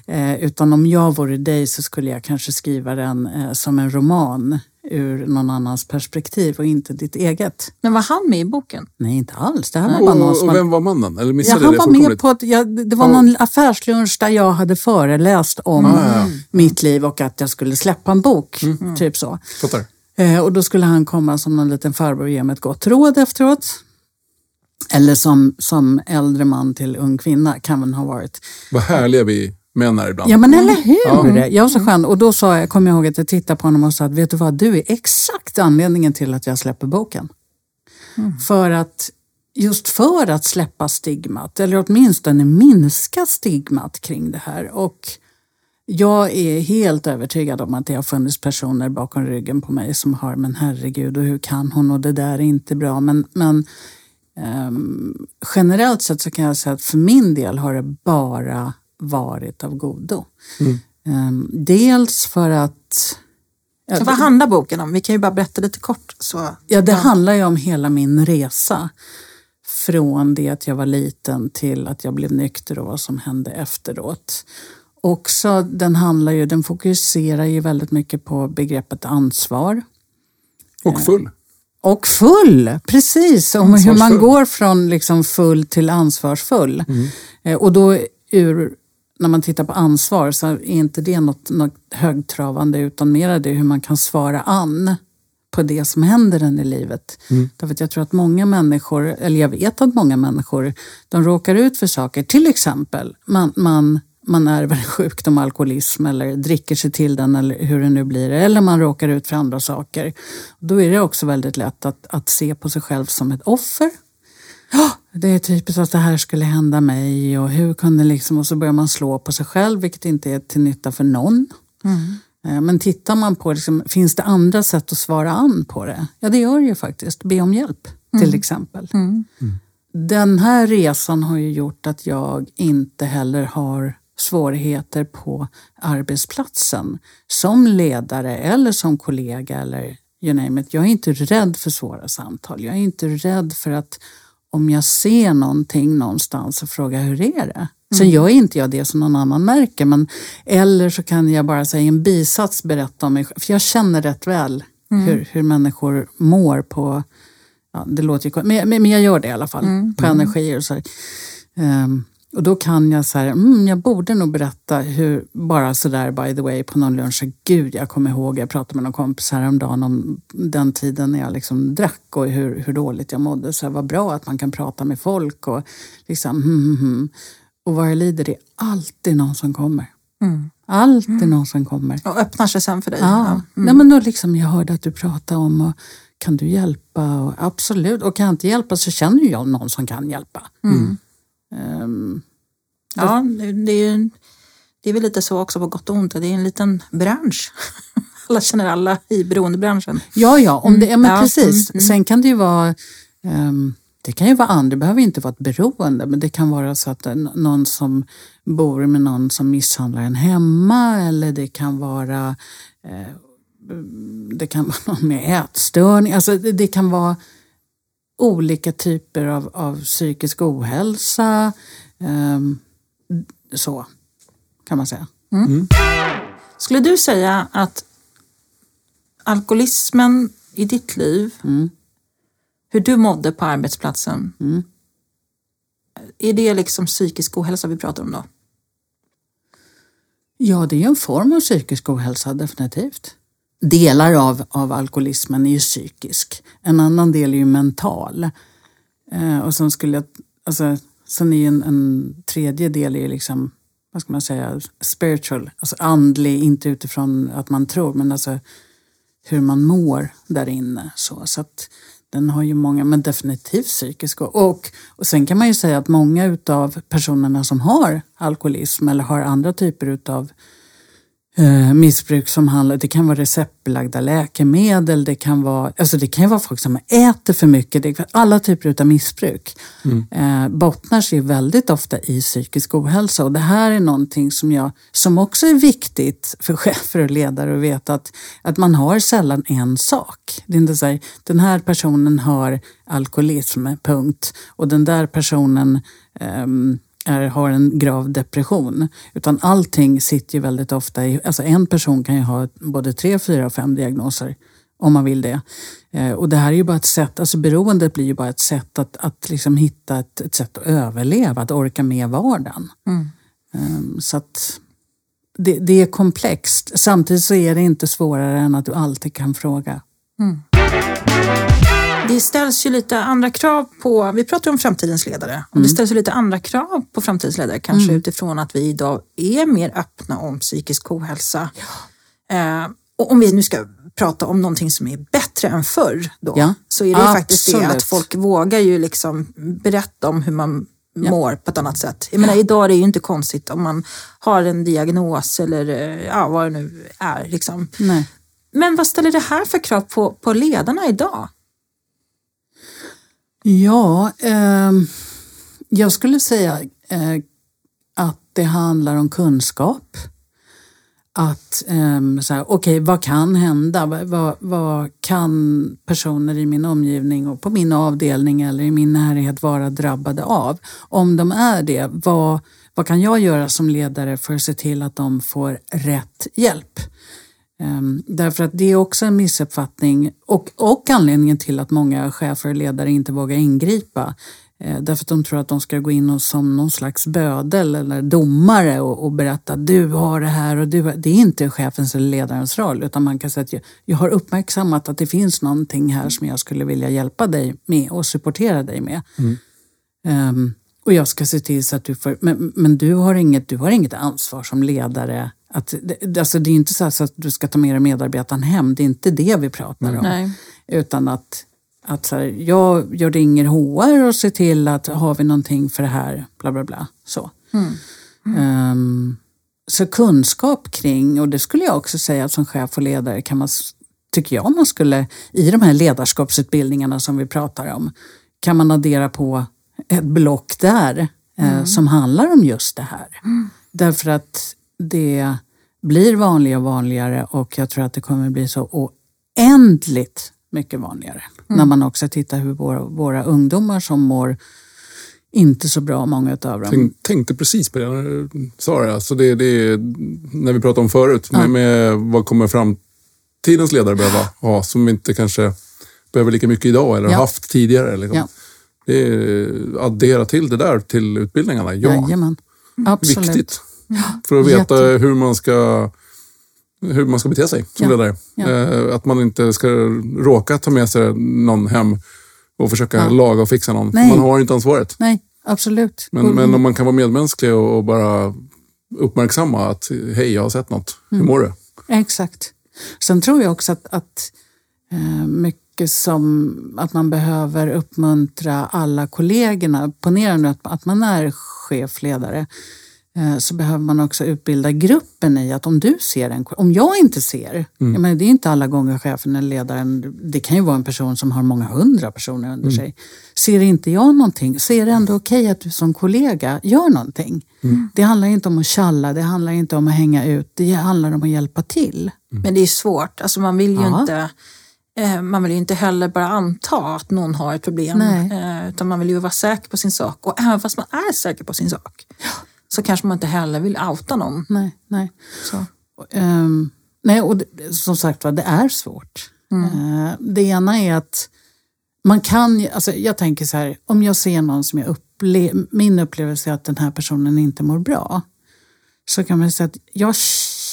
Speaker 4: eh, utan om jag vore dig så skulle jag kanske skriva den eh, som en roman ur någon annans perspektiv och inte ditt eget.
Speaker 3: Men var han med i boken?
Speaker 4: Nej, inte alls. Det här var bara någon
Speaker 2: Och,
Speaker 4: som
Speaker 2: och vem var mannen? Eller
Speaker 4: Ja, han
Speaker 2: det
Speaker 4: var med på att, jag, det var någon affärslunch där jag hade föreläst om
Speaker 2: Ah. Mm.
Speaker 4: mitt liv och att jag skulle släppa en bok. Typ så.
Speaker 2: Fattar.
Speaker 4: Eh, och då skulle han komma som någon liten farbror och ge mig ett gott råd efteråt. Eller som, som äldre man till ung kvinna kan väl ha varit.
Speaker 2: Vad härliga vi män är ibland.
Speaker 4: Ja men eller hur! Jag var så skön. Och då sa jag, kom jag ihåg att jag tittade på honom och sa att vet du vad, du är exakt anledningen till att jag släpper boken. För att just för att släppa stigmat, eller åtminstone minska stigmat kring det här. Och jag är helt övertygad om att det har funnits personer bakom ryggen på mig som har, men herregud, och hur kan hon och det där är inte bra. Men, men ehm, generellt sett så kan jag säga att för min del har det bara varit av godo. Ehm, dels för att
Speaker 3: Så vad handlar boken om? Vi kan ju bara berätta lite kort. Så.
Speaker 4: Ja, det handlar ju om hela min resa. Från det att jag var liten till att jag blev nykter och vad som hände efteråt. Också, den, handlar ju, den fokuserar ju väldigt mycket på begreppet ansvar.
Speaker 2: Och full.
Speaker 4: Och full, precis. Om hur man går från liksom full till ansvarsfull. Eh, Och då ur, när man tittar på ansvar så är inte det något, något högtravande utan mer det hur man kan svara an på det som händer en i livet. Därför att jag tror att många människor, eller jag vet att många människor, de råkar ut för saker. Till exempel, man, man, man ärver en sjukdom, alkoholism eller dricker sig till den eller hur det nu blir. Eller man råkar ut för andra saker. Då är det också väldigt lätt att, att se på sig själv som ett offer. Ja, det är typiskt att det här skulle hända mig och hur kunde liksom... Och så börjar man slå på sig själv vilket inte är till nytta för någon. Eh, Men tittar man på, liksom, finns det andra sätt att svara an på det? Ja, det gör det ju faktiskt. Be om hjälp, till exempel. Den här resan har ju gjort att jag inte heller har svårigheter på arbetsplatsen som ledare eller som kollega eller you name it. Jag är inte rädd för svåra samtal. Jag är inte rädd för att om jag ser någonting någonstans så fråga hur är det? Sen gör inte jag det som någon annan märker. Men, eller så kan jag bara säga en bisats berätta om mig själv. För jag känner rätt väl hur, hur människor mår på Ja, det låter ju men, men jag gör det i alla fall, på energier och så. här. Och då kan jag så här, mm, jag borde nog berätta hur, bara sådär by the way på någon lunch, gud jag kommer ihåg, jag pratade med någon kompis häromdagen om den tiden när jag liksom drack och hur, hur dåligt jag mådde. Så här, vad bra att man kan prata med folk och liksom, hmm, hmm. Och vad jag lider, det är alltid någon som kommer. Alltid någon som kommer.
Speaker 3: Och öppnar sig sen för dig.
Speaker 4: Ja. Nej, men då liksom, jag hörde att du pratade om och, kan du hjälpa? Och, absolut. Och kan jag inte hjälpa så känner jag någon som kan hjälpa. Ehm,
Speaker 3: Ja, det, är ju, det är väl lite så också på gott och ont. Det är en liten bransch. (laughs) Alla känner alla i beroendebranschen.
Speaker 4: ja, ja, om det, ja men
Speaker 3: Ja,
Speaker 4: precis.
Speaker 3: mm, mm.
Speaker 4: Sen kan det ju vara ehm, det kan ju vara andra, det behöver inte vara ett beroende, men det kan vara så att n- någon som bor med någon som misshandlar en hemma eller det kan vara eh, det kan vara (laughs) någon med ätstörning. Alltså det, det kan vara olika typer av, av psykisk ohälsa. Um, så kan man säga.
Speaker 3: Mm. Skulle du säga att alkoholismen i ditt liv,
Speaker 4: Mm.
Speaker 3: hur du mådde på arbetsplatsen,
Speaker 4: Mm.
Speaker 3: är det liksom psykisk ohälsa vi pratar om då?
Speaker 4: Ja, det är en form av psykisk ohälsa, definitivt. Delar av, av alkoholismen är ju psykisk. En annan del är ju mental. Eh, och sen skulle jag, alltså, sen är ju en, en tredje del är ju liksom, vad ska man säga, spiritual, alltså andlig, inte utifrån att man tror, men alltså hur man mår där inne. Så, så att den har ju många, men definitivt psykisk. Och, och, och sen kan man ju säga att många utav personerna som har alkoholism eller har andra typer utav eh, missbruk som handlar, det kan vara receptbelagda läkemedel, det kan vara, alltså det kan vara folk som äter för mycket, det, alla typer utav missbruk eh, bottnar sig väldigt ofta i psykisk ohälsa. Och det här är någonting som, jag, som också är viktigt för (laughs) chefer och ledare att veta att, att man har sällan en sak. Det är inte så här, den här personen har alkoholism, punkt, och den där personen ehm, är, har en grav depression. Utan allting sitter ju väldigt ofta i... Alltså en person kan ju ha både tre, fyra, fem diagnoser om man vill det. Eh, och det här är ju bara ett sätt, alltså beroendet blir ju bara ett sätt att, att liksom hitta ett, ett sätt att överleva, att orka med vardagen. Eh, så att det, det är komplext. Samtidigt så är det inte svårare än att du alltid kan fråga.
Speaker 3: Det ställs ju lite andra krav på, vi pratar om framtidens ledare, och det ställs ju lite andra krav på framtidens ledare kanske utifrån att vi idag är mer öppna om psykisk ohälsa. Eh, och om vi nu ska prata om någonting som är bättre än förr då,
Speaker 4: Ja,
Speaker 3: så är det ju faktiskt det
Speaker 4: absolut.
Speaker 3: att folk vågar ju liksom berätta om hur man mår på ett annat sätt. Jag menar, idag är det ju inte konstigt om man har en diagnos eller eh, ja, vad det nu är. Liksom. Men vad ställer det här för krav på, på ledarna idag?
Speaker 4: Ja, eh, jag skulle säga eh, att det handlar om kunskap. Att, eh, så här, okej, vad kan hända? Vad, vad, vad kan personer i min omgivning och på min avdelning eller i min närhet vara drabbade av? Om de är det, vad, vad kan jag göra som ledare för att se till att de får rätt hjälp? Ehm, Därför att det är också en missuppfattning och, och anledningen till att många chefer och ledare inte vågar ingripa. Eh, Därför att de tror att de ska gå in och som någon slags bödel eller domare och, och berätta du har det här och du har... Det är inte chefens eller ledarens roll utan man kan säga att jag, jag har uppmärksammat att det finns någonting här som jag skulle vilja hjälpa dig med och supportera dig med. Ehm, och jag ska se till så att du får, men, men du, har inget, du har inget ansvar som ledare. Att, alltså det är inte så, så att du ska ta med dig medarbetaren hem, det är inte det vi pratar om.
Speaker 3: Nej.
Speaker 4: Utan att, att så här, jag, jag ringer HR och ser till att har vi någonting för det här, bla bla bla. Så. Ehm, så kunskap kring, och det skulle jag också säga att som chef och ledare kan man, tycker jag man skulle, i de här ledarskapsutbildningarna som vi pratar om, kan man addera på ett block där eh, som handlar om just det här. Därför att det blir vanligare och vanligare och jag tror att det kommer bli så oändligt mycket vanligare. När man också tittar hur våra, våra ungdomar som mår inte så bra, många utav dem.
Speaker 2: Tänk, tänkte precis på det när du sa det. Alltså det, det är, när vi pratade om förut, med, med vad kommer framtidens ledare behöva ha som vi inte kanske behöver lika mycket idag eller
Speaker 4: Ja.
Speaker 2: haft tidigare. Liksom.
Speaker 4: Ja.
Speaker 2: Det är, addera till det där till utbildningarna, ja.
Speaker 4: Jajamän. Absolut.
Speaker 2: Viktigt. För att veta
Speaker 4: Jätte-
Speaker 2: hur man ska hur man ska bete sig som
Speaker 4: Ja.
Speaker 2: ledare.
Speaker 4: Ja.
Speaker 2: Eh, att man inte ska råka ta med sig någon hem och försöka
Speaker 4: Ja.
Speaker 2: laga och fixa någon.
Speaker 4: Nej.
Speaker 2: Man har inte ansvaret.
Speaker 4: Nej, absolut.
Speaker 2: Men,
Speaker 4: Och-
Speaker 2: men om man kan vara medmänsklig och, bara uppmärksamma att hej, jag har sett något.
Speaker 4: Mm.
Speaker 2: Hur mår du?
Speaker 4: Exakt. Sen tror jag också att, att eh, mycket som att man behöver uppmuntra alla kollegorna. Ponera nu att, att man är chefledare så behöver man också utbilda gruppen i att om du ser en, om jag inte ser, jag menar, det är inte alla gånger chefen eller ledaren, det kan ju vara en person som har många hundra personer under sig. Ser inte jag någonting så är det ändå okej att du som kollega gör någonting. Det handlar inte om att tjalla, det handlar inte om att hänga ut, det handlar om att hjälpa till.
Speaker 3: Men det är svårt. Alltså man vill ju
Speaker 4: Ja.
Speaker 3: inte eh, man vill ju inte heller bara anta att någon har ett problem.
Speaker 4: Nej.
Speaker 3: Eh, utan man vill ju vara säker på sin sak. Och även fast man är säker på sin sak så kanske man inte heller vill outa någon.
Speaker 4: Nej, nej.
Speaker 3: Så.
Speaker 4: Ehm, nej, och det, som sagt var, det är svårt. Eh, det ena är att man kan, alltså jag tänker så här, om jag ser någon som jag upple min upplevelse är att den här personen inte mår bra. Så kan man säga att jag,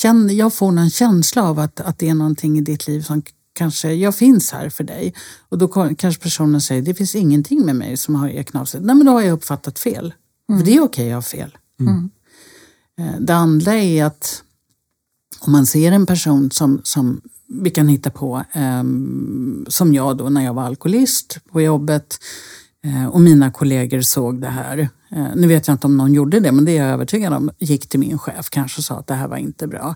Speaker 4: känner, jag får någon känsla av att, att det är någonting i ditt liv som kanske, jag finns här för dig. Och då kanske personen säger, det finns ingenting med mig som har är knasigt. Nej men då har jag uppfattat fel. För det är okej att ha fel. Eh, Det andra är att om man ser en person som, som vi kan hitta på, ehm, som jag då när jag var alkoholist på jobbet eh, och mina kollegor såg det här. Eh, nu vet jag inte om någon gjorde det, men det är jag övertygad om. Gick till min chef kanske och sa att det här var inte bra.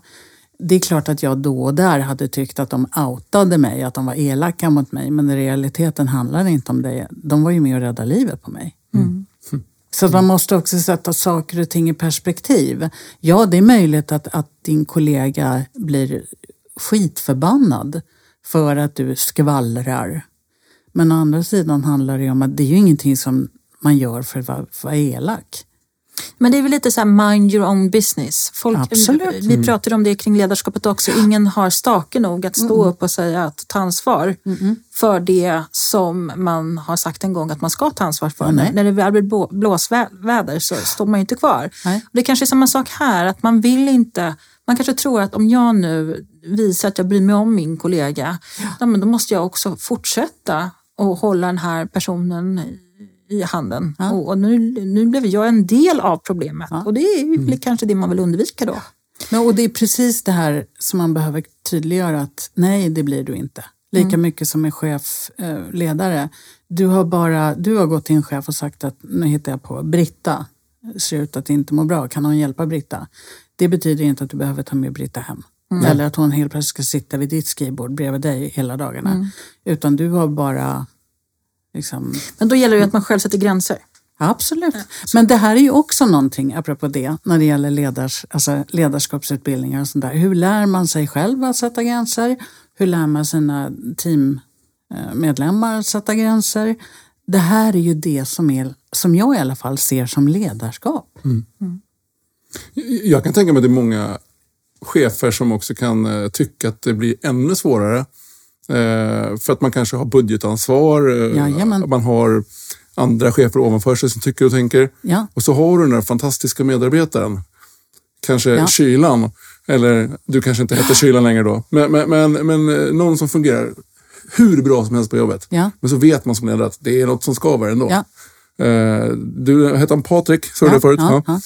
Speaker 4: Det är klart att jag då och där hade tyckt att de outade mig, att de var elaka mot mig. Men i realiteten handlar det inte om det. De var ju med och räddade livet på mig. Så man måste också sätta saker och ting i perspektiv. Ja, det är möjligt att, att din kollega blir skitförbannad för att du skvallrar. Men å andra sidan handlar det ju om att det är ju ingenting som man gör för att vara elak.
Speaker 3: Men det är väl lite så här mind your own business. Folk,
Speaker 4: Absolut.
Speaker 3: Vi pratade om det kring ledarskapet också. Ingen har stake nog att stå upp och säga att ta ansvar för det som man har sagt en gång att man ska ta ansvar för.
Speaker 4: nej.
Speaker 3: När det väl blir blå- blåsväder så står man ju inte kvar. Det kanske är samma sak här, att man vill inte man kanske tror att om jag nu visar att jag bryr mig om min kollega, ja. då måste jag också fortsätta och hålla den här personen i- handen.
Speaker 4: Ja.
Speaker 3: Och, och nu, nu blev jag en del av problemet och det är ju kanske det man vill undvika då.
Speaker 4: Men, och det är precis det här som man behöver tydliggöra att nej, det blir du inte. Lika mycket som en chef, eh, ledare. Du har, bara, du har gått till en chef och sagt att, nu hittar jag på, Britta ser ut att inte må bra, kan hon hjälpa Britta? Det betyder inte att du behöver ta med Britta hem. Eller att hon helt plötsligt ska sitta vid ditt skrivbord bredvid dig hela dagarna. Utan du har bara liksom,
Speaker 3: Men då gäller det ju att man själv sätter gränser.
Speaker 4: Absolut. Men det här är ju också någonting, apropå det, när det gäller ledars, alltså ledarskapsutbildningar och sånt där. Hur lär man sig själv att sätta gränser? Hur lär man sina teammedlemmar att sätta gränser? Det här är ju det som, är, som jag i alla fall ser som ledarskap.
Speaker 2: Jag kan tänka mig att det är många chefer som också kan eh, tycka att det blir ännu svårare. Eh, för att man kanske har budgetansvar, eh,
Speaker 4: Jajamän.
Speaker 2: man har andra chefer ovanför sig som tycker och tänker.
Speaker 4: Ja.
Speaker 2: Och så har du den där fantastiska medarbetaren. Kanske
Speaker 4: Ja.
Speaker 2: Kylan, eller du kanske inte heter Kylan längre då. Men, men, men, men eh, någon som fungerar hur bra som helst på jobbet.
Speaker 4: Ja.
Speaker 2: Men så vet man som ledare att det är något som skaver ändå.
Speaker 4: Ja.
Speaker 2: Du hette han Patrik, sa du
Speaker 4: Ja,
Speaker 2: det förut?
Speaker 4: ja,
Speaker 2: Ja.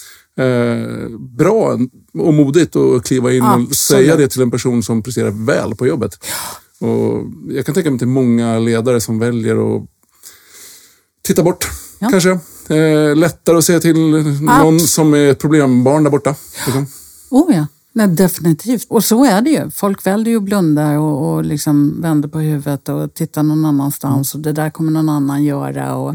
Speaker 2: Eh, bra och modigt att kliva in och säga det till en person som presterar väl på jobbet. Och jag kan tänka mig att det är många ledare som väljer att titta bort,
Speaker 4: Ja.
Speaker 2: kanske. Eh, lättare att säga till någon som är ett problembarn där borta. Liksom.
Speaker 4: Oh ja, Nej, definitivt. Och så är det ju. Folk väljer ju att blunda och, och liksom vänder på huvudet och tittar någon annanstans och det där kommer någon annan göra. Och,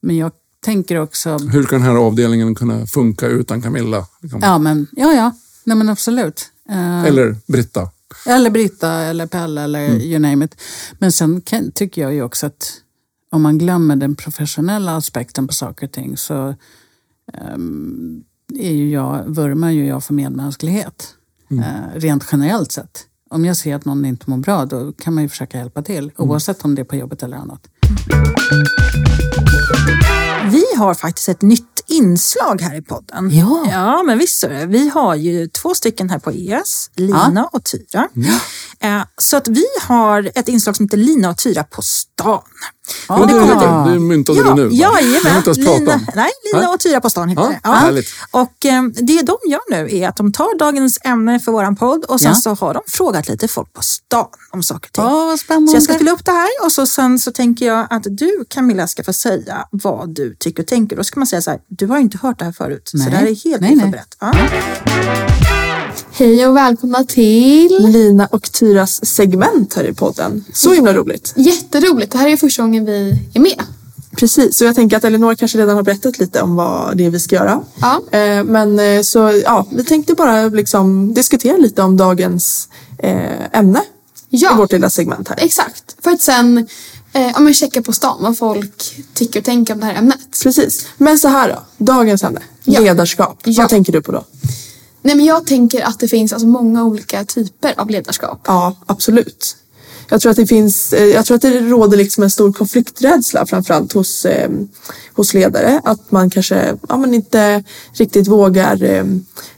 Speaker 4: Men jag tänker också,
Speaker 2: Hur kan den här avdelningen kunna funka utan Camilla? Liksom.
Speaker 4: ja men, ja ja, Nej, men absolut. Eh,
Speaker 2: Eller Britta.
Speaker 4: Eller Britta eller Pelle eller you name it. Men sen kan, tycker jag ju också att om man glömmer den professionella aspekten på saker och ting så ehm, är ju jag, vurmar ju jag för medmänsklighet. Eh, rent generellt sett. Om jag ser att någon inte mår bra då kan man ju försöka hjälpa till. Oavsett om det är på jobbet eller annat.
Speaker 3: Vi har faktiskt ett nytt inslag här i podden.
Speaker 4: Ja.
Speaker 3: Ja, men visst är det. Vi har ju två stycken här på ES, Lina och Tyra. Eh, Så att vi har ett inslag som heter Lina och Tyra på stan.
Speaker 2: Ja, det, heter, det myntade du nu. va?
Speaker 3: Ja,
Speaker 2: Det har vi
Speaker 3: jajamän. Lina, nej, Lina
Speaker 2: Nej.
Speaker 3: och Tyra på stan heter
Speaker 2: Ja,
Speaker 3: det.
Speaker 2: härligt.
Speaker 3: Och eh, det de gör nu är att de tar dagens ämne för våran podd och sen
Speaker 4: Ja.
Speaker 3: så har de frågat lite folk på stan om saker och ting.
Speaker 4: Vad spännande.
Speaker 3: Så jag ska spela upp det här och så sen så tänker jag att du Camilla ska få säga vad du tycker och tänker. Då ska man säga så här, du har ju inte hört det här förut.
Speaker 4: Nej.
Speaker 3: Så det här är helt
Speaker 4: Nej, nej.
Speaker 3: oförberett. Ja.
Speaker 5: Hej och välkomna till...
Speaker 6: Lina och Tyras segment här i podden. Så himla roligt.
Speaker 5: Jätteroligt, det här är första gången vi är med.
Speaker 6: Precis, så jag tänker att Elinor kanske redan har berättat lite om vad det är vi ska göra.
Speaker 5: Ja.
Speaker 6: Eh, Men eh, så ja, vi tänkte bara liksom diskutera lite om dagens eh, ämne
Speaker 5: Ja.
Speaker 6: i vårt lilla segment här.
Speaker 5: Exakt, För att sen ja, men checka på stan vad folk tycker och tänker om det här ämnet.
Speaker 6: Precis. Men så här då. Dagens ämne.
Speaker 5: Ja.
Speaker 6: Ledarskap.
Speaker 5: Ja.
Speaker 6: Vad tänker du på då?
Speaker 5: Nej, men jag tänker att det finns alltså många olika typer av ledarskap.
Speaker 6: Ja, absolut. Jag tror att det finns, eh, jag tror att det råder liksom en stor konflikträdsla framförallt hos, eh, hos ledare. Att man kanske ja, men inte riktigt vågar eh,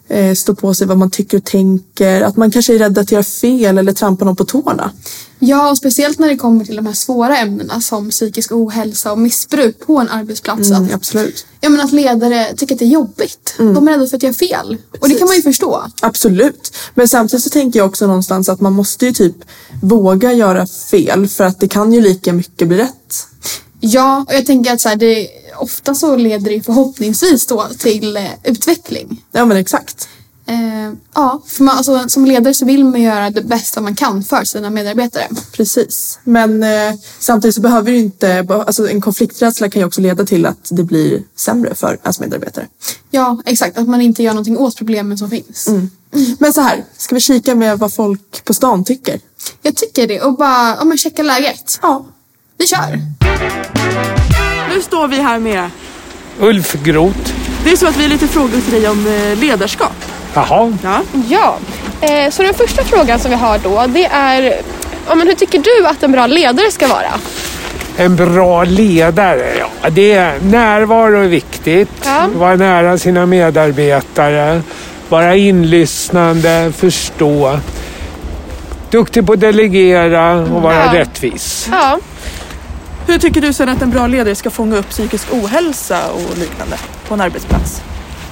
Speaker 6: eh, stå på sig vad man tycker och tänker. Att man kanske är rädd att göra fel eller trampa någon på tårna.
Speaker 5: Ja, och speciellt när det kommer till de här svåra ämnena som psykisk ohälsa och missbruk på en arbetsplats.
Speaker 6: Mm, absolut.
Speaker 5: ja, men att ledare tycker att det är jobbigt. De är rädda för att göra fel. Och det kan man ju förstå.
Speaker 6: Absolut. Men samtidigt så tänker jag också någonstans att man måste ju typ våga göra fel för att det kan ju lika mycket bli rätt.
Speaker 5: Ja, och jag tänker att så här, det, ofta så leder det förhoppningsvis då till eh, utveckling.
Speaker 6: Ja men exakt.
Speaker 5: Eh, ja, för man, alltså, som ledare så vill man göra det bästa man kan för sina medarbetare.
Speaker 6: Precis. Men eh, samtidigt så behöver ju inte, alltså en konflikträdsla kan ju också leda till att det blir sämre för ens medarbetare.
Speaker 5: Ja, exakt. Att man inte gör någonting åt problemen som finns.
Speaker 6: Men så här, ska vi kika med vad folk på stan tycker?
Speaker 5: Jag tycker det. Och bara ja, men checka läget.
Speaker 6: Ja.
Speaker 5: Vi kör!
Speaker 6: Nu står vi här med,
Speaker 7: Ulf Groth.
Speaker 6: det är så att vi har lite frågor till dig om eh, ledarskap.
Speaker 7: Jaha.
Speaker 6: Ja.
Speaker 8: Ja, eh, så den första frågan som vi har då det är ja, men hur tycker du att en bra ledare ska vara?
Speaker 7: En bra ledare, ja, det är närvaro är viktigt.
Speaker 8: Ja.
Speaker 7: Vara nära sina medarbetare. Vara inlyssnande, förstå. Duktig på att delegera och vara
Speaker 8: Ja.
Speaker 7: rättvis.
Speaker 8: Ja,
Speaker 6: Hur tycker du sen att en bra ledare ska fånga upp psykisk ohälsa och liknande på en arbetsplats?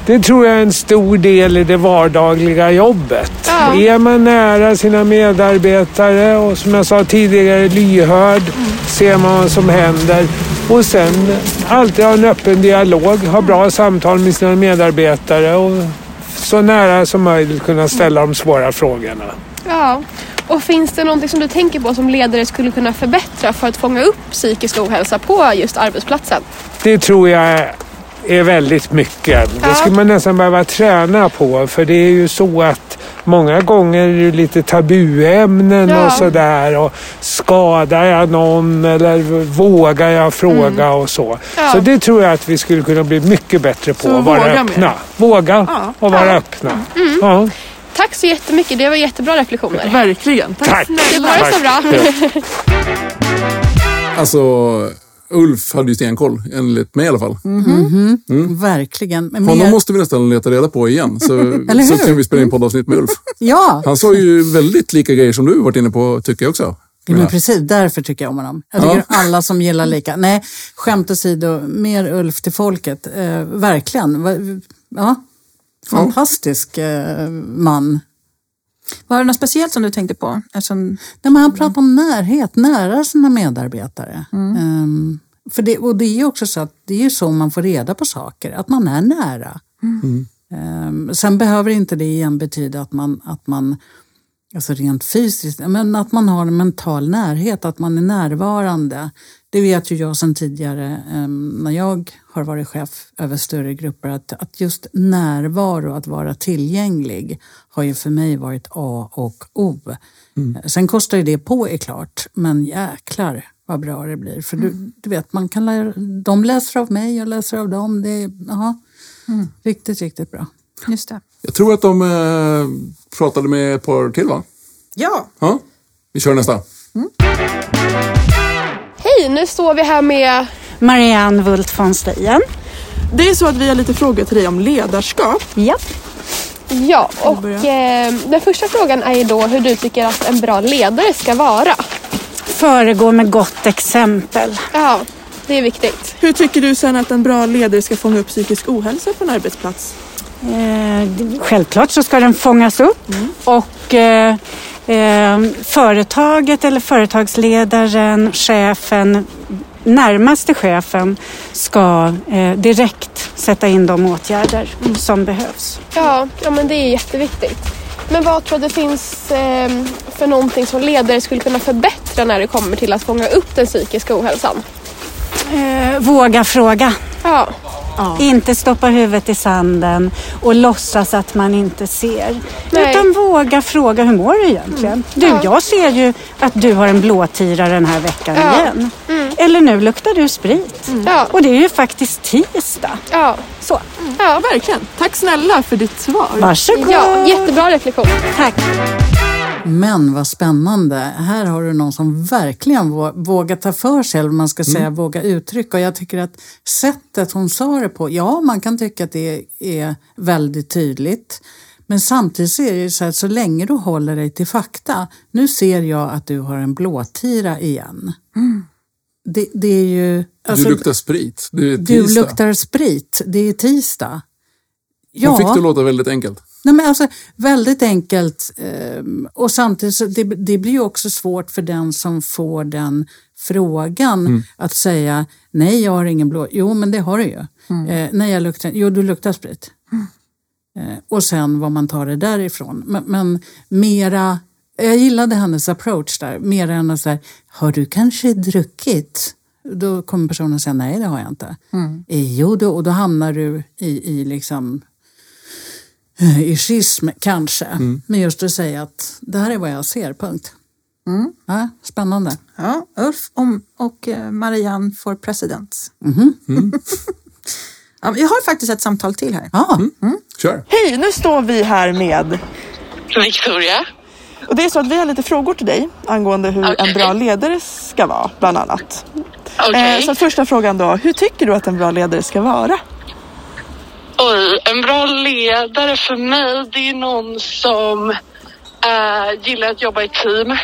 Speaker 7: Det tror jag är en stor del i det vardagliga jobbet.
Speaker 8: Ja.
Speaker 7: Är man nära sina medarbetare och som jag sa tidigare lyhörd, ser man vad som händer. Och sen alltid ha en öppen dialog, ha bra samtal med sina medarbetare och så nära som möjligt kunna ställa de svåra frågorna.
Speaker 8: ja. Och finns det någonting som du tänker på som ledare skulle kunna förbättra för att fånga upp psykisk ohälsa på just arbetsplatsen?
Speaker 7: Det tror jag är väldigt mycket. Det
Speaker 8: Ja.
Speaker 7: skulle man nästan behöva träna på för det är ju så att många gånger är det lite tabuämnen
Speaker 8: Ja.
Speaker 7: och sådär. Och skadar jag någon eller vågar jag fråga och så.
Speaker 8: Mm. Ja.
Speaker 7: Så det tror jag att vi skulle kunna bli mycket bättre på.
Speaker 6: Så
Speaker 7: att vara
Speaker 6: våga
Speaker 7: öppna. Våga
Speaker 6: Ja.
Speaker 7: och vara öppna.
Speaker 8: Mm. Tack så jättemycket, det var jättebra reflektioner.
Speaker 6: Verkligen.
Speaker 7: Tack!
Speaker 8: Det var så bra.
Speaker 2: Alltså, Ulf hade ju stenkoll, enligt mig i alla fall.
Speaker 4: Verkligen. Men
Speaker 2: Honom
Speaker 4: mer-
Speaker 2: måste vi nästan leta reda på igen, så, (laughs) så kan vi spela in poddavsnitt med Ulf. (laughs)
Speaker 4: Ja,
Speaker 2: Han sa ju väldigt lika grejer som du varit inne på, tycker jag också.
Speaker 4: Ja, men precis, därför tycker jag om honom. Jag tycker
Speaker 2: Ja. (laughs)
Speaker 4: alla som gillar lika. Nej, skämt åsido, mer Ulf till folket. Eh, verkligen. Va- Ja, fantastisk eh, man.
Speaker 3: Var det något speciellt som du tänkte på? Eftersom,
Speaker 4: Nej, men han pratar om närhet, nära sina medarbetare. Ehm, för det, och det är ju också så att det är ju så man får reda på saker, att man är nära. Ehm, sen behöver inte det igen betyda att man, att man alltså rent fysiskt, men att man har en mental närhet, att man är närvarande. Det vet ju jag sedan tidigare ehm, när jag har varit chef över större grupper att, att just närvaro, att vara tillgänglig har ju för mig varit A och O. Sen kostar ju det på är klart, men jäklar vad bra det blir. För du, du vet, man kan lära, de läser av mig, jag läser av dem. Det är aha, riktigt, riktigt bra.
Speaker 3: just det.
Speaker 2: Jag tror att de eh, pratade med ett par till, va?
Speaker 3: Ja,
Speaker 2: Ja. Vi kör nästa.
Speaker 8: Hej, nu står vi här med
Speaker 9: Marianne Wult von Steyen.
Speaker 6: Det är så att vi har lite frågor till dig om ledarskap.
Speaker 9: Ja.
Speaker 8: Ja, och eh, den första frågan är ju då hur du tycker att en bra ledare ska vara.
Speaker 9: Föregå med gott exempel.
Speaker 8: Ja, det är viktigt.
Speaker 6: Hur tycker du sen att en bra ledare ska fånga upp psykisk ohälsa på en arbetsplats?
Speaker 9: Eh, självklart så ska den fångas upp och eh, eh, företaget eller företagsledaren, chefen, närmaste chefen ska direkt sätta in de åtgärder som behövs.
Speaker 8: Ja, ja, men det är jätteviktigt. Men vad tror du det finns för någonting som ledare skulle kunna förbättra när det kommer till att fånga upp den psykiska ohälsan?
Speaker 9: Våga fråga.
Speaker 8: Ja,
Speaker 9: Ja. Inte stoppa huvudet i sanden och låtsas att man inte ser.
Speaker 8: Nej.
Speaker 9: Utan våga fråga, hur mår du egentligen? Du,
Speaker 8: Ja.
Speaker 9: jag ser ju att du har en blåtira den här veckan
Speaker 8: Ja.
Speaker 9: igen. Eller nu luktar du sprit.
Speaker 8: Ja.
Speaker 9: Och det är ju faktiskt tisdag.
Speaker 8: Ja.
Speaker 9: Så,
Speaker 10: Ja, verkligen. Tack snälla för ditt svar.
Speaker 9: varsågod.
Speaker 8: ja, jättebra reflektion.
Speaker 9: Tack.
Speaker 4: Men vad spännande. Här har du någon som verkligen vå- vågar ta för sig, eller man ska säga, våga uttrycka. Och jag tycker att sättet hon sa det på, ja man kan tycka att det är väldigt tydligt. Men samtidigt så är det så att så länge du håller dig till fakta. Nu ser jag att du har en blåtira igen. Det, det är ju... alltså,
Speaker 2: du luktar sprit. Det är
Speaker 4: du luktar sprit. Det är tisdag.
Speaker 2: Hon fick det att låta väldigt enkelt.
Speaker 4: Nej, men alltså, väldigt enkelt ehm, och samtidigt så det, det blir ju också svårt för den som får den frågan att säga nej jag har ingen blå. Jo men det har du ju. Eh, nej jag luktar, jo du luktar sprit. Eh, och sen vad man tar det därifrån. Men, men mera, jag gillade hennes approach där, mer än att säga har du kanske druckit? Då kommer personen säga nej det har jag inte. Eh, jo då, och då hamnar du i, i liksom i schism kanske. Men just att säga att det här är vad jag ser, punkt. Ja, spännande.
Speaker 3: Ja, Ulf om, och eh, Marianne for president. (laughs) ja, vi har faktiskt ett samtal till här.
Speaker 4: Ja,
Speaker 2: Kör.
Speaker 10: Hej, nu står vi här med...
Speaker 11: Victoria.
Speaker 10: Och det är så att vi har lite frågor till dig angående hur
Speaker 11: Okej.
Speaker 10: en bra ledare ska vara, bland annat.
Speaker 11: Okej.
Speaker 10: Eh, så första frågan då, hur tycker du att en bra ledare ska vara?
Speaker 11: Oj, en bra ledare för mig det är någon som eh, gillar att jobba i team,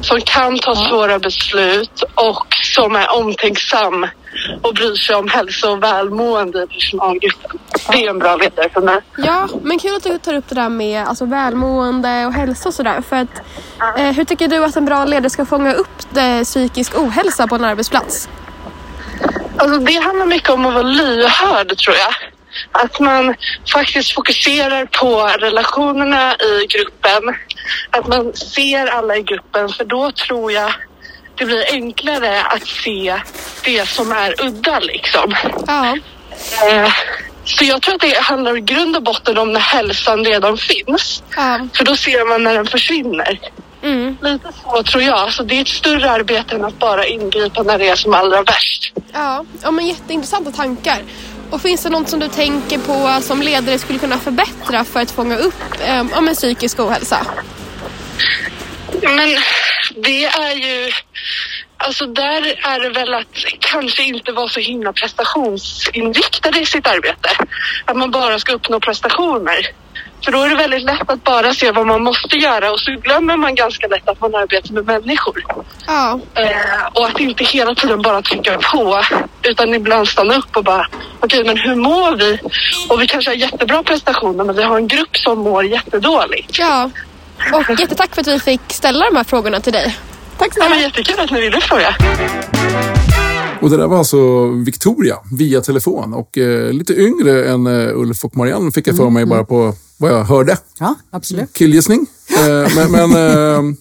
Speaker 11: som kan ta svåra beslut och som är omtänksam och bryr sig om hälsa och välmående i personalgruppen. Det är en bra ledare för mig.
Speaker 8: Ja, men kul att du tar upp det där med alltså, välmående och hälsa och sådär. För att, eh, hur tycker du att en bra ledare ska fånga upp det psykisk ohälsa på en arbetsplats?
Speaker 11: Alltså det handlar mycket om att vara lyhörd tror jag. Att man faktiskt fokuserar på relationerna i gruppen. Att man ser alla i gruppen för då tror jag det blir enklare att se det som är udda liksom.
Speaker 8: Ja,
Speaker 11: Eh, Så jag tror att det handlar i grund och botten om när hälsan redan finns.
Speaker 8: ja,
Speaker 11: För då ser man när den försvinner.
Speaker 8: mm,
Speaker 11: Lite så tror jag. Så det är ett större arbete än att bara ingripa när det är som allra värst.
Speaker 8: ja. ja men jätteintressanta tankar. Och finns det något som du tänker på som ledare skulle kunna förbättra för att fånga upp eh, ja, psykisk ohälsa?
Speaker 11: Men det är ju... Alltså där är det väl att kanske inte vara så himla prestationsinriktade i sitt arbete. Att man bara ska uppnå prestationer. För då är det väldigt lätt att bara se vad man måste göra och så glömmer man ganska lätt att man arbetar med människor.
Speaker 8: Ja,
Speaker 11: Eh, och att inte hela tiden bara trycka på utan ibland stanna upp och bara okej men hur mår vi? Och vi kanske har jättebra prestationer men vi har en grupp som mår jättedåligt.
Speaker 8: ja. Och jättetack för att vi fick ställa de här frågorna till dig.
Speaker 10: Tack
Speaker 11: Det
Speaker 10: snälla.
Speaker 11: var jättekul att ni ville fråga.
Speaker 2: Och det där var alltså Victoria via telefon och eh, lite yngre än eh, Ulf och Marianne fick jag för mig bara på vad jag hörde.
Speaker 4: ja absolut.
Speaker 2: Killgissning. (laughs) Eh, men men eh,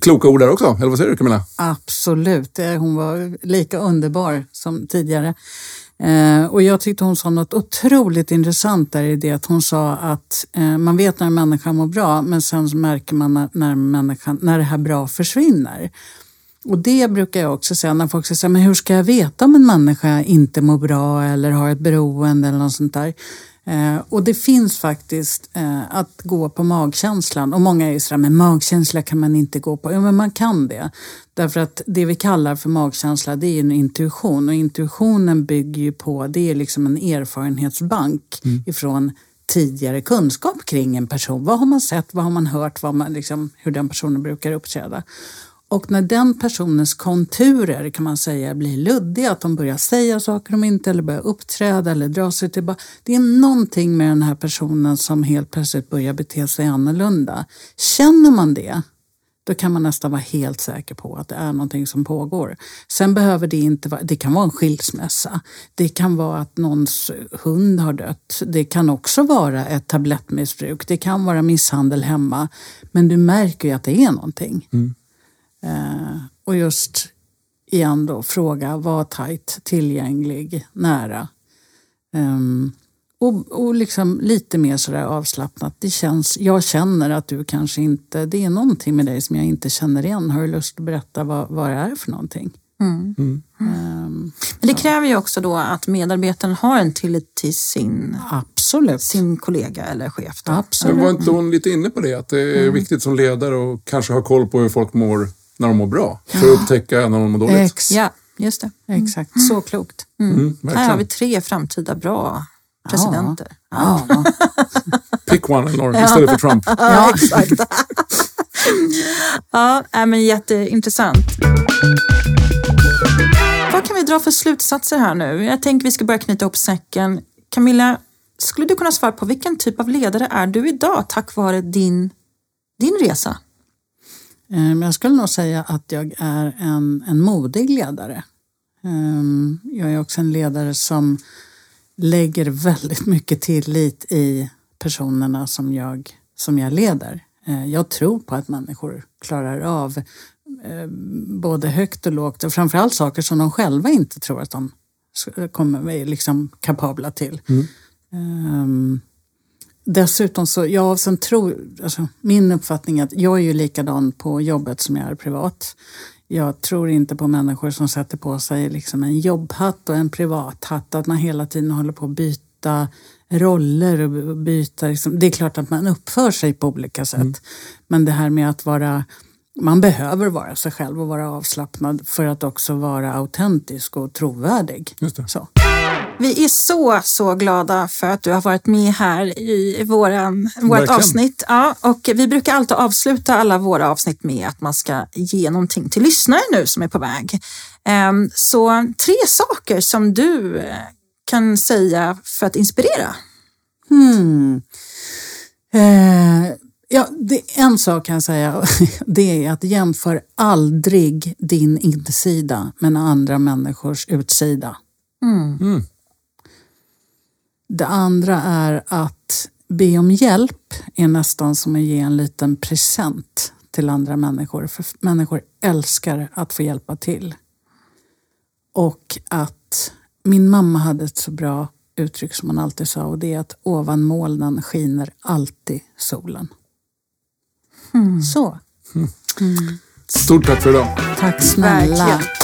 Speaker 2: kloka ord där också. Eller vad säger du Camilla?
Speaker 4: Absolut. Eh, Hon var lika underbar som tidigare. Eh, och jag tyckte hon sa något otroligt intressant där i det att hon sa att man vet när en människa mår bra men sen så märker man när, människan, när det här bra försvinner. Och det brukar jag också säga när folk säger men hur ska jag veta om en människa inte mår bra eller har ett beroende eller något sånt där. Eh, och det finns faktiskt eh, att gå på magkänslan och många är ju sådär, men magkänsla kan man inte gå på. Ja men man kan det. Därför att det vi kallar för magkänsla det är ju en intuition och intuitionen bygger ju på, det är liksom en erfarenhetsbank ifrån tidigare kunskap kring en person. Vad har man sett, vad har man hört, vad man, liksom, hur den personen brukar uppträda. Och när den personens konturer kan man säga blir luddiga, att de börjar säga saker de inte eller börjar uppträda eller dra sig tillbaka. Det är någonting med den här personen som helt plötsligt börjar bete sig annorlunda. Känner man det, då kan man nästan vara helt säker på att det är någonting som pågår. Sen behöver det inte vara, det kan vara en skilsmässa. Det kan vara att någons hund har dött. Det kan också vara ett tablettmissbruk. Det kan vara misshandel hemma. Men du märker ju att det är någonting. Mm och just igen då fråga, var tajt, tillgänglig, nära. Ehm, och, och liksom lite mer sådär avslappnat. Det känns, jag känner att du kanske inte, det är någonting med dig som jag inte känner igen. Har du lust att berätta vad, vad det är för någonting?
Speaker 3: Mm.
Speaker 4: Ehm,
Speaker 3: Men det kräver ju också då att medarbetaren har en tillit till sin,
Speaker 4: absolut.
Speaker 3: sin kollega eller chef. Då.
Speaker 4: Absolut.
Speaker 2: Men var inte hon lite inne på det? Att det är
Speaker 3: Mm.
Speaker 2: viktigt som ledare att kanske ha koll på hur folk mår när de mår bra. För att upptäcka när de mår dåligt.
Speaker 4: Ex-
Speaker 3: Ja, just det.
Speaker 4: Exakt, så klokt.
Speaker 3: Mm.
Speaker 2: Mm,
Speaker 3: Här har vi tre framtida bra presidenter.
Speaker 4: Ja.
Speaker 2: Pick one Lauren, istället för Trump. (laughs)
Speaker 3: Ja, exakt. ja, men jätteintressant. Vad kan vi dra för slutsatser här nu? Jag tänker vi ska börja knyta ihop säcken. Camilla, skulle du kunna svara på vilken typ av ledare är du idag tack vare din, din resa?
Speaker 4: Ehm, Jag skulle nog säga att jag är en, en modig ledare. Ehm, Jag är också en ledare som lägger väldigt mycket tillit i personerna som jag, som jag leder. Eh, Jag tror på att människor klarar av eh, både högt och lågt och framförallt saker som de själva inte tror att de kommer, är liksom kapabla till. Ehm, Dessutom så, ja, sen tror, alltså, min uppfattning är att jag är ju likadan på jobbet som jag är privat. Jag tror inte på människor som sätter på sig liksom en jobbhatt och en privathatt. Att man hela tiden håller på att byta roller och byta. Liksom. Det är klart att man uppför sig på olika sätt. Men det här med att vara man behöver vara sig själv och vara avslappnad för att också vara autentisk och trovärdig.
Speaker 2: Just det.
Speaker 4: Så.
Speaker 3: Vi är så, så glada för att du har varit med här i våran, vårt
Speaker 2: Verkligen.
Speaker 3: avsnitt. Ja, och vi brukar alltid avsluta alla våra avsnitt med att man ska ge någonting till lyssnare nu som är på väg. Ehm, Så tre saker som du eh, kan säga för att inspirera.
Speaker 4: Hmm. Eh, ja, det, en sak kan jag säga, (laughs) det är att jämför aldrig din insida med andra människors utsida.
Speaker 2: Mm.
Speaker 4: Det andra är att be om hjälp är nästan som att ge en liten present till andra människor. För människor älskar att få hjälpa till. Och att min mamma hade ett så bra uttryck som hon alltid sa och det är att ovan molnen skiner alltid solen. Så.
Speaker 2: Stort tack för idag.
Speaker 4: Tack snälla.
Speaker 3: Verkligen.